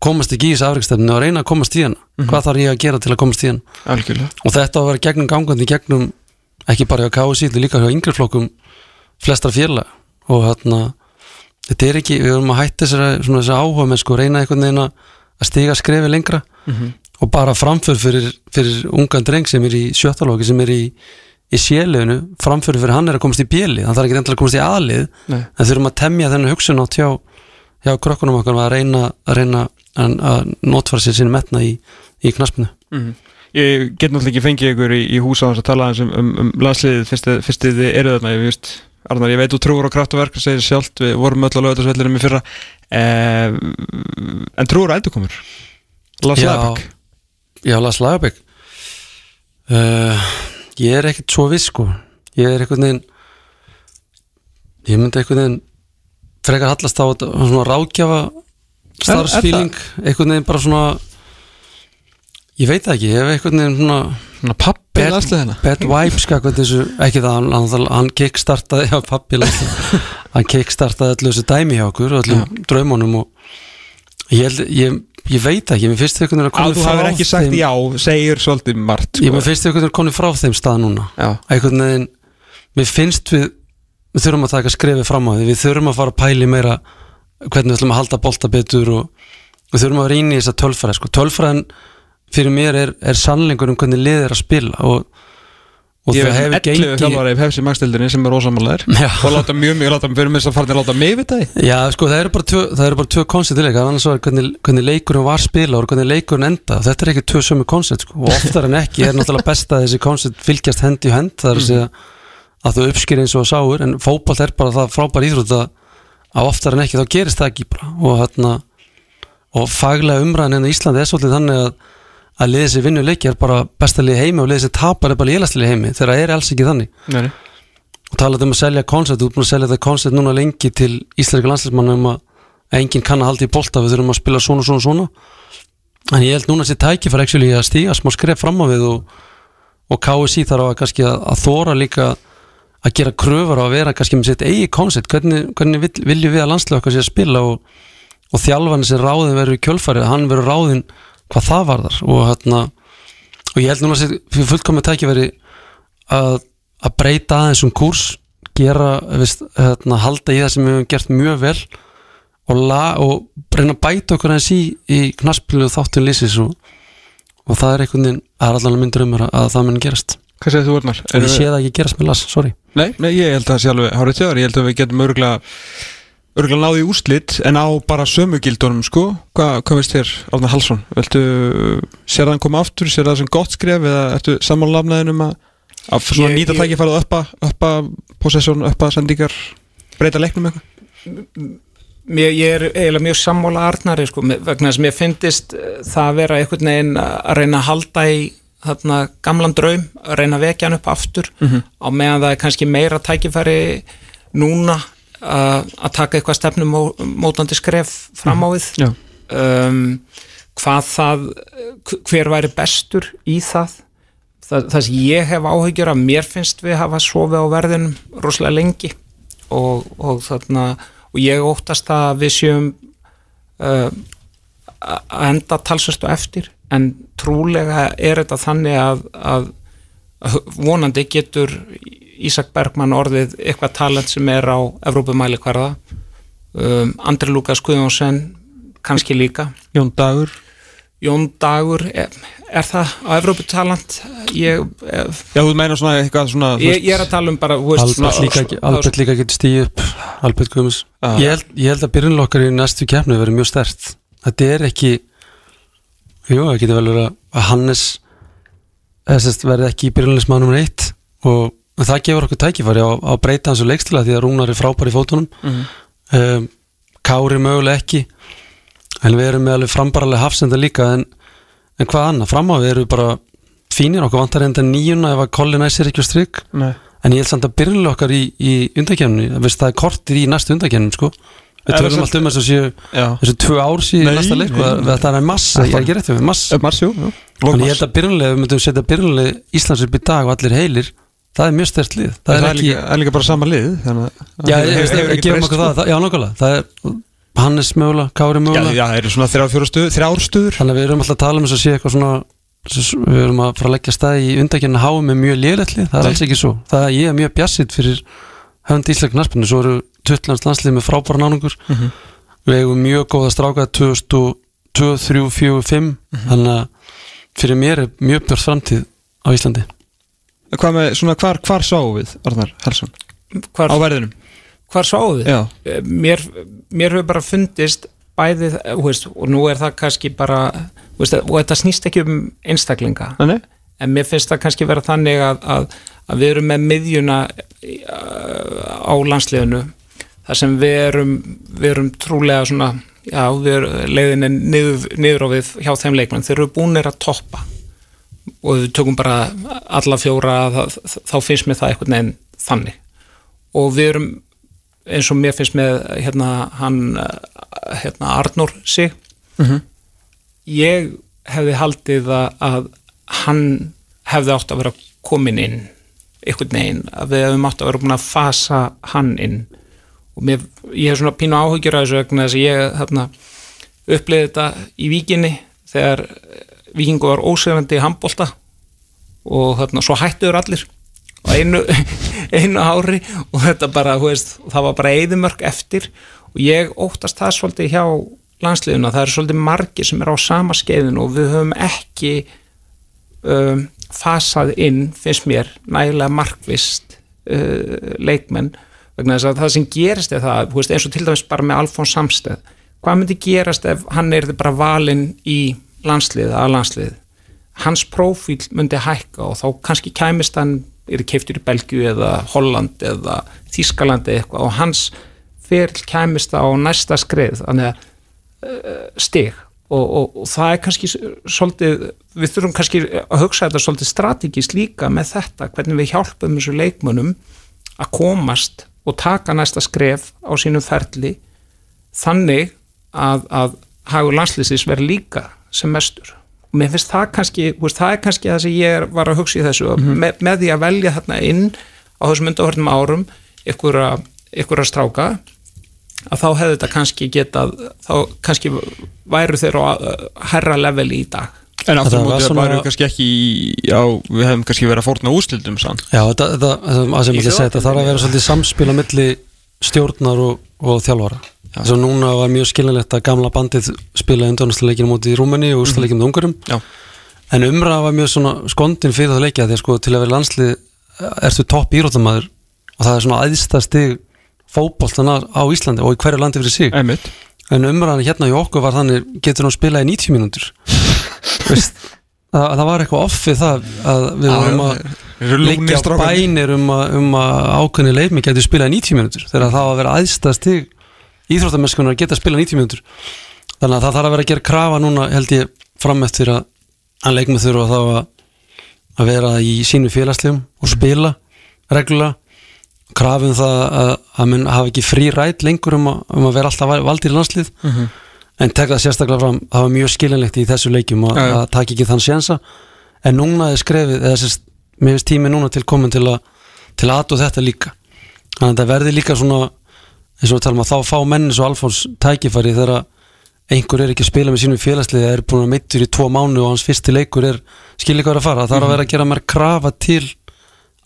komast ekki í þessu afreikstefnu og reyna að komast í hana. Hvað þarf ég að gera til að komast í hana? Algjörlega. Og þetta á að vera gegnum gangandi gegnum ekki bara hjá KSI, þetta er líka hjá yngri flokkum flestra félag og þarna þetta er ekki, við erum að hætta þessari, áhuga með sko reyna einhvern veginn að stiga skrefi lengra. Og bara framför fyrir, fyrir ungan dreng sem er í sjöttalóki sem er í, í sélöfinu framför fyrir hann er að komast í bjeli hann þarf ekki endilega að komast í aðlið Nei. en þurfum að temja þennan hugsun átt hjá, hjá krökkunum okkar að reyna að, reyna að, notfara sér sinni metna í, í knaspinu Ég get náttúrulega ekki fengið ykkur í, í hús á þess að tala um, um, um landsliðið fyrst, þið- eru þarna, ég veist Arnar, ég veit þú trúur á kraftverk, segir sjálft við vorum öll á lögðarsvellinum í fyrra. Eh, en trúur á eldurkomur Lars Já. Lagerbäck? Já, Lars Lagerbäck. Uh, Ég er ekkert svo viss sko. Ég er einhvern veginn Ég myndi einhvern veginn frekar hallast á svona ráðgjafa starfsfíling einhvern veginn bara svona ég veit það ekki, ég hef einhvern veginn svona Svona pappi landsliðina bad vibes þessu, ekki það hann, hann, kickstartaði, já pappi landsliðina. hann kickstartaði allu þessu dæmi hjá okkur og öllum draumunum og ég, held, ég, ég veit ekki, mér finnst einhvern veginn að Að koma þú hafur ekki sagt já, segir svolítið margt Ég sko. mér finnst einhvern veginn konið frá þeim stað núna Já. einhvern veginn mér finnst við við þurfum að taka skrefið fram á því við þurfum að fara að pæli meira hvernig við ætlum að halda við fyrir mér er, er sannleikur um hvernig liðið er að spila og, og Ég það hef hefur 11 gengið þjálfara í Pepsi Max-dildinni sem er ósamallegar Já. og láta mjög mjög, láta fyrir mig að fara til að láta mig vita því. Já, sko, það eru bara tvö, það bara tvö koncept í leik, annars var hvernig, hvernig leikurinn var spila og hvernig leikurinn enda, þetta er ekki tvö sömu koncept, sko, og oftar en ekki er náttúrulega best að þessi koncept fylgjast hend í hend, það er að segja að þú uppskýr eins og sáur, en fótboll er bara það frábær íþrótt að, að oftar en ekki þá gerist það ekki bara, og hérna og er að liðið sér vinnu leiki er bara besta liðið heimi og liðið sér tapar er bara lélast liðið heimi. Þegar það er alls ekki þannig. Nei, og talað um að selja koncept, þú ert búin að selja þetta koncept núna lengi til íslenska landslæsmanna um að enginn kann að halda í bolta við þurfum að spila svona, svona, svona. En ég held núna sér tækifæri actually að stíga smá skref fram á við og, og KSI þarf að kannski að, að þóra líka að gera kröfur á að vera kannski með sitt eigi koncept, hvernig, hvernig vill, viljum við að landslega okkar sé að spila og, og þjálfarnir sem ráðin verður í kjölfarið hann verður ráðin hvað það varðar. Og hérna og ég held núna að sér fullkomið tækifæri að, að breyta aðeins um kúrs gera, veist, hérna, halda í það sem við hefum gert mjög vel og, la, og reyna að bæta okkur aðeins í, í knaspilu þáttun lýsis og, og það er einhvern veginn það er allan myndur um að, að það mun gerast. Hvað segir þú Arnar? og ég sé það ekki gerast með las, sorry. Nei, nei, ég held að það sé alveg hárið tjóðar Ég held að við getum örgulega örgulega náði í úrslit en á bara sömu gildunum sko. Hva, Hvað veist þér, Arnar Hallsson? Viltu sér það hann koma aftur, sér það sem gott skref? Eða ertu sammálafnaðin um að að Ég- nýta ég- tækifærið uppa uppa possession, uppa sendingar breyta leiknum eitthvað? Mér, ég er eiginlega mjög sammála Arnari sko, vegna þess að mér finnist eh, það að vera einhvern veginn að reyna að halda í þarna gamlan draum, að reyna að vekja hann upp aftur. Á meðan það er kannski meira tækifæri núna að taka eitthvað stefnum mótandi skref fram á við. Já, um, hvað það hver væri bestur í það? Það, það sem ég hef áhyggjur að mér finnst við hafa sofið á verðinum rosalega lengi og, og þarna og ég óttast að við séum uh, að enda talsvist og eftir en trúlega er þetta þannig að, að vonandi getur Ísak Bergmann orðið eitthvað talent sem er á Evrópumæli hverða um, Andri Lukas Guðjónsson kannski líka. Jón Dagur. Jón Dagur, er, er það á Evróputalant? Ég, ég, Já, þú meina svona eitthvað svona ég, ég er að tala um bara Albert líka, getur stíð upp Albert Guðmus Já. ég, held, ég held að byrjunlokkar í næstu keppni verið mjög stert þetta er ekki jú, það getur vel verið að Hannes sérst verði ekki í byrjunlismann nummer eitt og en það gefur okkur tækifæri á, á breyta hans og leikstila því að Rúnar er frábær í fótunum. Mhm. um, Kári mögulega ekki en við erum með alveg frambaralega hafsenda líka en, en hvað annað, fram á við eru bara fínir okkur vantar enda nýjuna ef að Colin æsir ekki á stryk en ég held samt að byrjulega okkar í, í undakefni það er kortir í næstu undakefni sko. við tölum alltaf um að þessu tvö ár síðan Nei, næsta leik það- er massa, ég er ekki rétt við massa. Þannig ég held að byrjunlega, við myndum setja byrjunlega Íslands upp í dag og allir heilir það er mjög stert lið. Það er, ekki, líka, er líka bara sama lið að já, það ég gefum okkur sko. það, það, já, nákvæmlega. Það er Hannes mögulega, Kári mögulega. já, það eru svona þrjár fjóra stuður, þrjár stuður. Þannig að við erum alltaf að tala um þess að sé eitthvað svona við erum að fara að leggja stað í undakjarni háum með mjög lélætli, það er alls ekki svo. Það er ég er mjög bjassitt fyrir höfnd íslensk narspinni, svo eru Tuttlands landslið með frábæra nánungur. Mhm. við eigum mjög góða stráka 2002, 3, 4, 5 Mhm. þannig að fyrir mér er mjög björn framtíð á Íslandi Hvað með, svona, hvar, hvar sáum við, Arnar Helsson? Hvar, Á verðinum. Hvar sváðu þið? Já, Eh, mér, mér hefur bara fundist bæðið, veist, og nú er það kannski bara, veist, og þetta snýst ekki um einstaklinga, nei, nei. En mér finnst það kannski vera þannig að, að, að við erum með miðjuna á landsliðinu þar sem við erum, við erum trúlega svona, já, við erum leiðinni niður, niður á við hjá þeim leikmenn, þeir eru búinir að toppa og við tökum bara alla fjóra, það, þá finnst mér það einhvern veginn þannig. Og við erum eins og mér finnst með hérna hann eh, hérna Arnur sig. Mhm. ég hefði haldið að, að hann hefði átt að vera komin inn einhvern veginn, að við hefum átt að vera búin að fasa hann inn. Og mér, ég hef svona pínu áhugjur að þessu vegna þess að ég hérna, upplýði þetta í víkinni þegar vikingu var ósefandi í handbolta og þarna, svo hættuður allir á einu, einu ári og þetta bara, veist, það var bara eðimörk eftir og ég óttast það svolítið hjá landsliðuna, það er svolítið margir sem er á sama skeiðinu og við höfum ekki um, fasað inn, finnst mér nægilega markvist uh, leikmenn vegna þess að það sem gerist er það, veist, eins og til dæmis bara með Alfons Samsteð, hvað myndi gerast ef hann er bara valinn í landslið, að landslið hans prófíl myndi hækka og þá kannski kæmist hann er keiftur í Belgiu eða Holland eða Þískalandi eitthvað og hans fyrir kæmist á næsta skrið þannig að uh, stig. Og, og, og það er kannski svolítið, við þurfum kannski að hugsa þetta svolítið strategist líka með þetta hvernig við hjálpum þessu leikmönnum að komast og taka næsta skref á sínum ferli þannig að, að hagur landslýsins verði líka sem mestur. Og mér finnst það kannski, þú veist, það er kannski það sem ég var að hugsa í þessu mm með, með því að velja þarna inn á þessum undarhörnum árum ykkur að stráka að þá hefði þetta kannski getað þá kannski væru þeir á uh, herra leveli í dag. En aftur mótið svona- bara kannski ekki í- Já, við hefum kannski verið að fórna úrslildum sann Já, þetta, þetta, þetta, að sem ég segja, þetta þarf að vera svolítið samspil á milli stjórnar og, og þjálfara þess að núna var mjög skiljanlegt að gamla bandið spilaði undanúrsleikinu mútið í Rúmeni og úrslaleikinu með ungurum Já. en umræða var mjög svona skondin fyrir það leikja því að sko til að vera landslið eh, ertu topp íróttamæður og það er svona æðsta stig fótboltana á Íslandi og í hverju landi fyrir sig. Einmitt. En umræðan hérna í okkur var þannig getur hún spilað í 90 mínútur? Það, það var eitthvað off við það að við já, að strákarnir. bænir um að, um að ákveðni leifmi getur spilað í 90 mínútur þegar það á að vera aðstæð stig íþróttamennskunar að geta spilað í 90 mínútur. Þannig að það þarf að vera að gera krafa núna held ég fram eftir að að leikmið þurfa þá að, að vera í sínu félagslegum og spila reglulega. Krafum það að, að menn hafa ekki frí rætt lengur um að, um að vera alltaf valdir í landslið. En tek það sérstaklega fram það var mjög skiljanlegt í þessu leikjum að, að taka ekki þann sjensa en núna er skrefið eða sérst, mér finnst tími núna til komin til að til að aðtóð þetta líka. Þannig að þetta verði líka svona eins og við talum að þá fá menn svo Alfons tækifæri þegar einhver er ekki að spila með sínum félagsliði er búin að meittur í tvo mánu og hans fyrsti leikur er er að fara, það er að vera að gera mér krafa til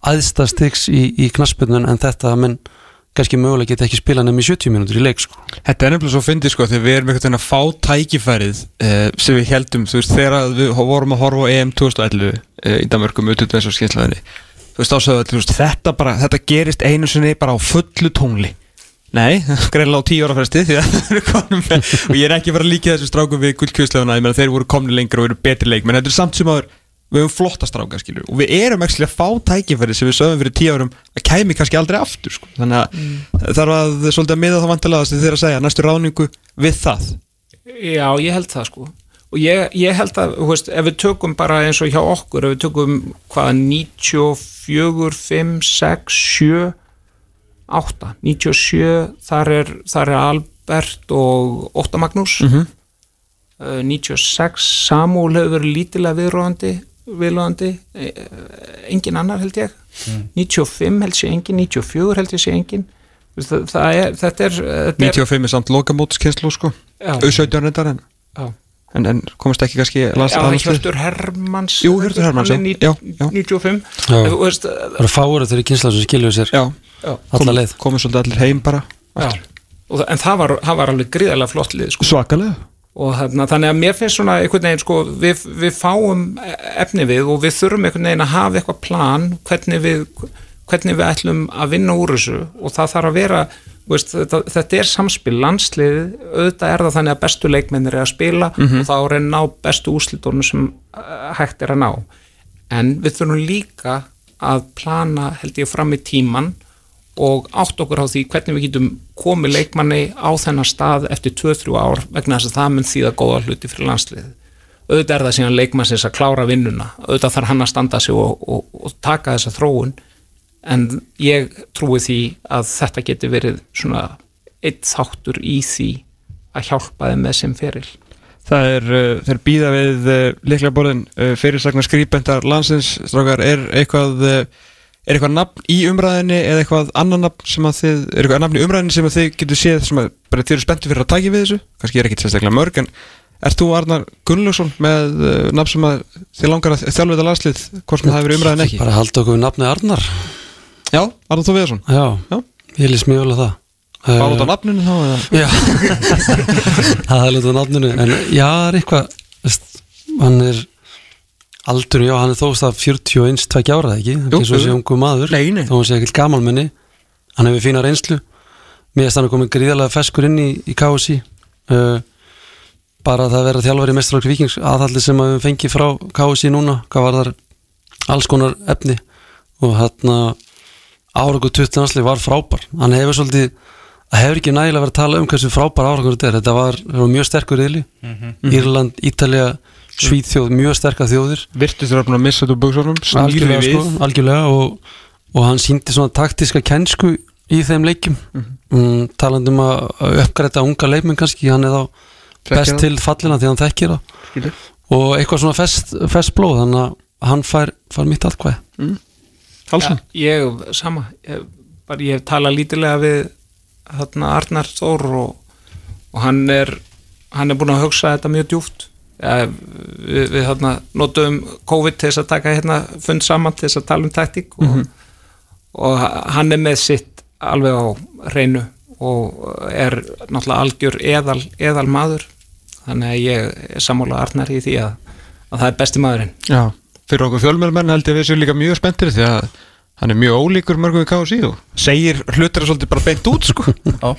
aðstastiks í, í knaspinu en þetta að menn kannski mögulega geta ekki spila nefnir 70 mínútur í leik sko. Þetta er nefnilega svo fyndið sko þegar við erum veginn að fá tækifærið uh, sem við heldum, þú veist, þegar við vorum að horfa á EM 2011 uh, í Danmarkum auðvitað eins og skynslaðinni þú veist, ásöðu að þetta bara, þetta gerist einu sinni bara á fullu tónli Nei, greinlega á tíu ára fresti því að það eru konum með og ég er ekki bara að líka þessu strákum við gullkjöðslefuna, ég meina þeir voru komni lengur og eru betri leik, menn þetta er samt sem aður við höfum flotta stráka, skilur, og við erum ekki að fá tækifæri sem við sögum fyrir tíu árum að kæmi kannski aldrei aftur, sko. Þannig að mm. þarf að svolítið að miða það vantilega þegar að segja næstu ráningu við það. Já, ég held það sko. Og ég, ég held að, þú veist, ef við tökum bara eins og hjá okkur, ef við tökum hvaða 94, 5, 6, 7 8, 97 þar er, þar er Albert og Ótta Magnús Mhm. uh, 96 Samúl hefur verið lítilega viðróðandi viðróðandi engin annar held ég 95 held sé engin, 94 held ég sé engin Þú veist, það, það er, þetta er, þetta er 95 er samt lokamótskynslu sko. U17 reyndar en, Já. en, en komast ekki kannski? Hjörtur Hermanns Jú, Hjörtur Hermanns, er já, já, já. 95 Já. Þú veist, Það eru fáur að þeir eru kynsla sem skiljuðu sér Já, Leið. komið svolítið allir heim bara það- en það var, það var alveg gríðarlega flott lið sko. Svakalega. Og þarna, þannig að mér finnst svona einhvern veginn sko, við, við fáum efni við og við þurfum einhvern veginn að hafa eitthvað plan hvernig við, hvernig við ætlum að vinna úr þessu. Og það þarf að vera veist, þetta, þetta er samspil. Landslið, auðvitað er það þannig að bestu leikmennir er að spila Mhm. og þá er að ná bestu úslitornu sem uh, hægt er að ná. En við þurfum líka að plana held ég fram í tíman og átt okkur á því hvernig við getum komið leikmanni á þennan stað eftir 2-3 ár vegna þess að það mun þýða góða hluti fyrir landslið auðvitað er það síðan leikmannsins að klára vinnuna. Auðvitað þarf hann að standa sig og, og, og taka þessa þróun. En ég trúi því að þetta geti verið svona eitt þáttur í því að hjálpa þeim með sem feril. Það er, uh, þeir býða við uh, líklega borðin uh, fyrirsagnar skrýpendar landsins, strákar, er eitthvað er eitthvað nafn í umræðinni eða eitthvað annan nafn sem að þið er eitthvað nafn í umræðinni sem að þið getur séð sem að bara þið eru spenntu fyrir að taki við þessu? Kannski er ekki sérstaklega mörg en ert þú Arnar Gunnlaugsson með uh, nafn sem að þið langar að þjálfa þetta landslið hvort sem það hefur umræðin ekki? Bara halda okkur við nafni Arnar. Já, Arnar Þó Viðarsson. Já, Já. ég lýst mjög vel að það. Bara Eh, út á nafninu þá eða? Já, það er lítið á nafninu En já, er eitthvað veist, Hann er Aldur, já, hann er þóst að 41 tveggja ára, eða ekki, Jú, svo jú. sé ungu maður. Nei, nei. þó hann sé ekki gamalmenni. Hann hefur fína reynslu. Mér er þannig komið gríðarlega feskur inn í, í KSI uh, bara það að vera þjálfari í mestrarokk vikings aðhaldi sem að við fengi frá KSI núna hvað var þar alls konar efni. Og hérna áraku 20 hanslið var frábær. Hann hefur svolítið það hefur ekki nægilega verið að tala um hversu frábær árakur þetta er. Þetta var, var mjög sterkur reyðli Írland, Ítalja, Svíþjóð mjög sterkar þjóðir. Virtust þér að missa þetta úr buksunum algjörlega, við. sko, algjörlega og, og hann síndi svona taktiska kennsku í þeim leikjum. Mm talandi um að að uppgræta unga leikmenn kannski, hann er þá best það. til fallina því hann þekkir það. Og eitthvað svona fest, fest blóð þannig að hann fær, fær mitt allkvæð Halsson ég, sama ég, bara ég hef talað lítilega við þarna Arnar Þór og, og hann er hann er búin að hugsa þetta mjög djúft ja, við, við þarna notum COVID til þess að taka hérna fund saman til þess að tala um taktík og, og hann er með sitt alveg á reynu og er náttúrulega algjör eðal, eðal maður þannig að ég er sammála Arnar í því að, að það er besti maðurinn Já, fyrir okkur fjölmjörnmenn held ég að við séum líka mjög spenntir því að hann er mjög ólíkur mörgum við KSI og segir hlutir að svolítið bara beint út sko. Já.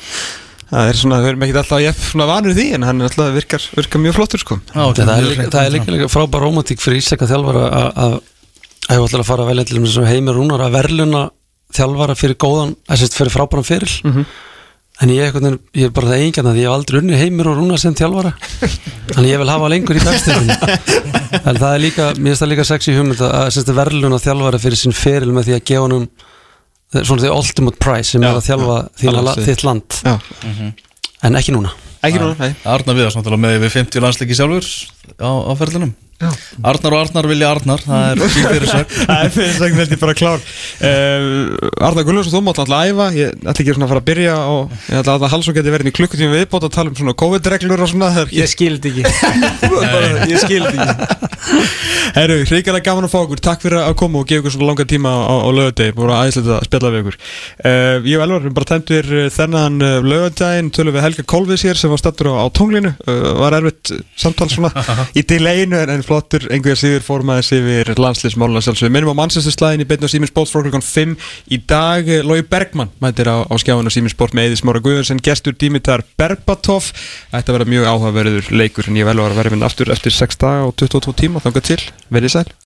Það er svona, við erum ekki alltaf jafn svona vanur því en hann er alltaf virkar, virkar mjög flottur sko. Já, það er mjög líka, hreint það er líka, líka frábær rómatík fyrir ísleika þjálfara að- að ef ætlar að fara að velja til þess að heimir rúnar að verluna þjálfara fyrir góðan, þess að fyrir frábæran fyrir en ég, veginn, ég er bara það eigingjarn að ég hef aldrei unni heimir og rúnar sem þjálfara. Þannig ég vil hafa lengur í bestinni en það er líka, mér finnst það líka sexy hugmynd að, verðluna þjálfara fyrir sinn feril með því að gefa honum svona því ultimate prize sem Já, er að þjálfa já, þína, þitt land. Já, en ekki núna. Ekki núna, nei. Arnar Viðars náttúrulega með við 50 landsleiki sjálfur á, á ferðlunum Arnar og Arnar vilja Arnar það er sín fyrir seg Það er fyrir sagn held ég bara klár. Uh, Arna Gullarsson, þú mátt alltaf æfa. Ég ætla ekki svona að fara að byrja og ég ætla að Halsson geti verið í klukkutíma viðbót að tala um svona COVID-reglur og svona er ég skildi ekki. Ég skildi ekki. Herru, hrigalega gaman að fá okkur. Takk fyrir að koma og gefa okkur svona langa tíma á, á lögadegi Búið að aðeinslega að spjalla við ykkur uh, Ég og Elvar erum bara tæmdur þennan uh, lögadaginn Tölum við Helga Kolvis hér sem var stattur á, á tónglinu uh, Var erfitt samtal svona í delayinu en, en flottur einhverja síður fórmaðis yfir landsliðsmáluna sjálfsög Minnum á mannsæstuslæðin í beinni á Siemens Sports frá klukkan 5 í dag eh, Logi Bergmann mætir á, á skjáinu Siemens Sport með Eði Smára Guðursen gestur Dimitar Berbatov. Þetta verða mjög áhugaverður leikur en ég vel var að verða minn aftur eftir 6 daga og 22 tíma þangað til, verið sæl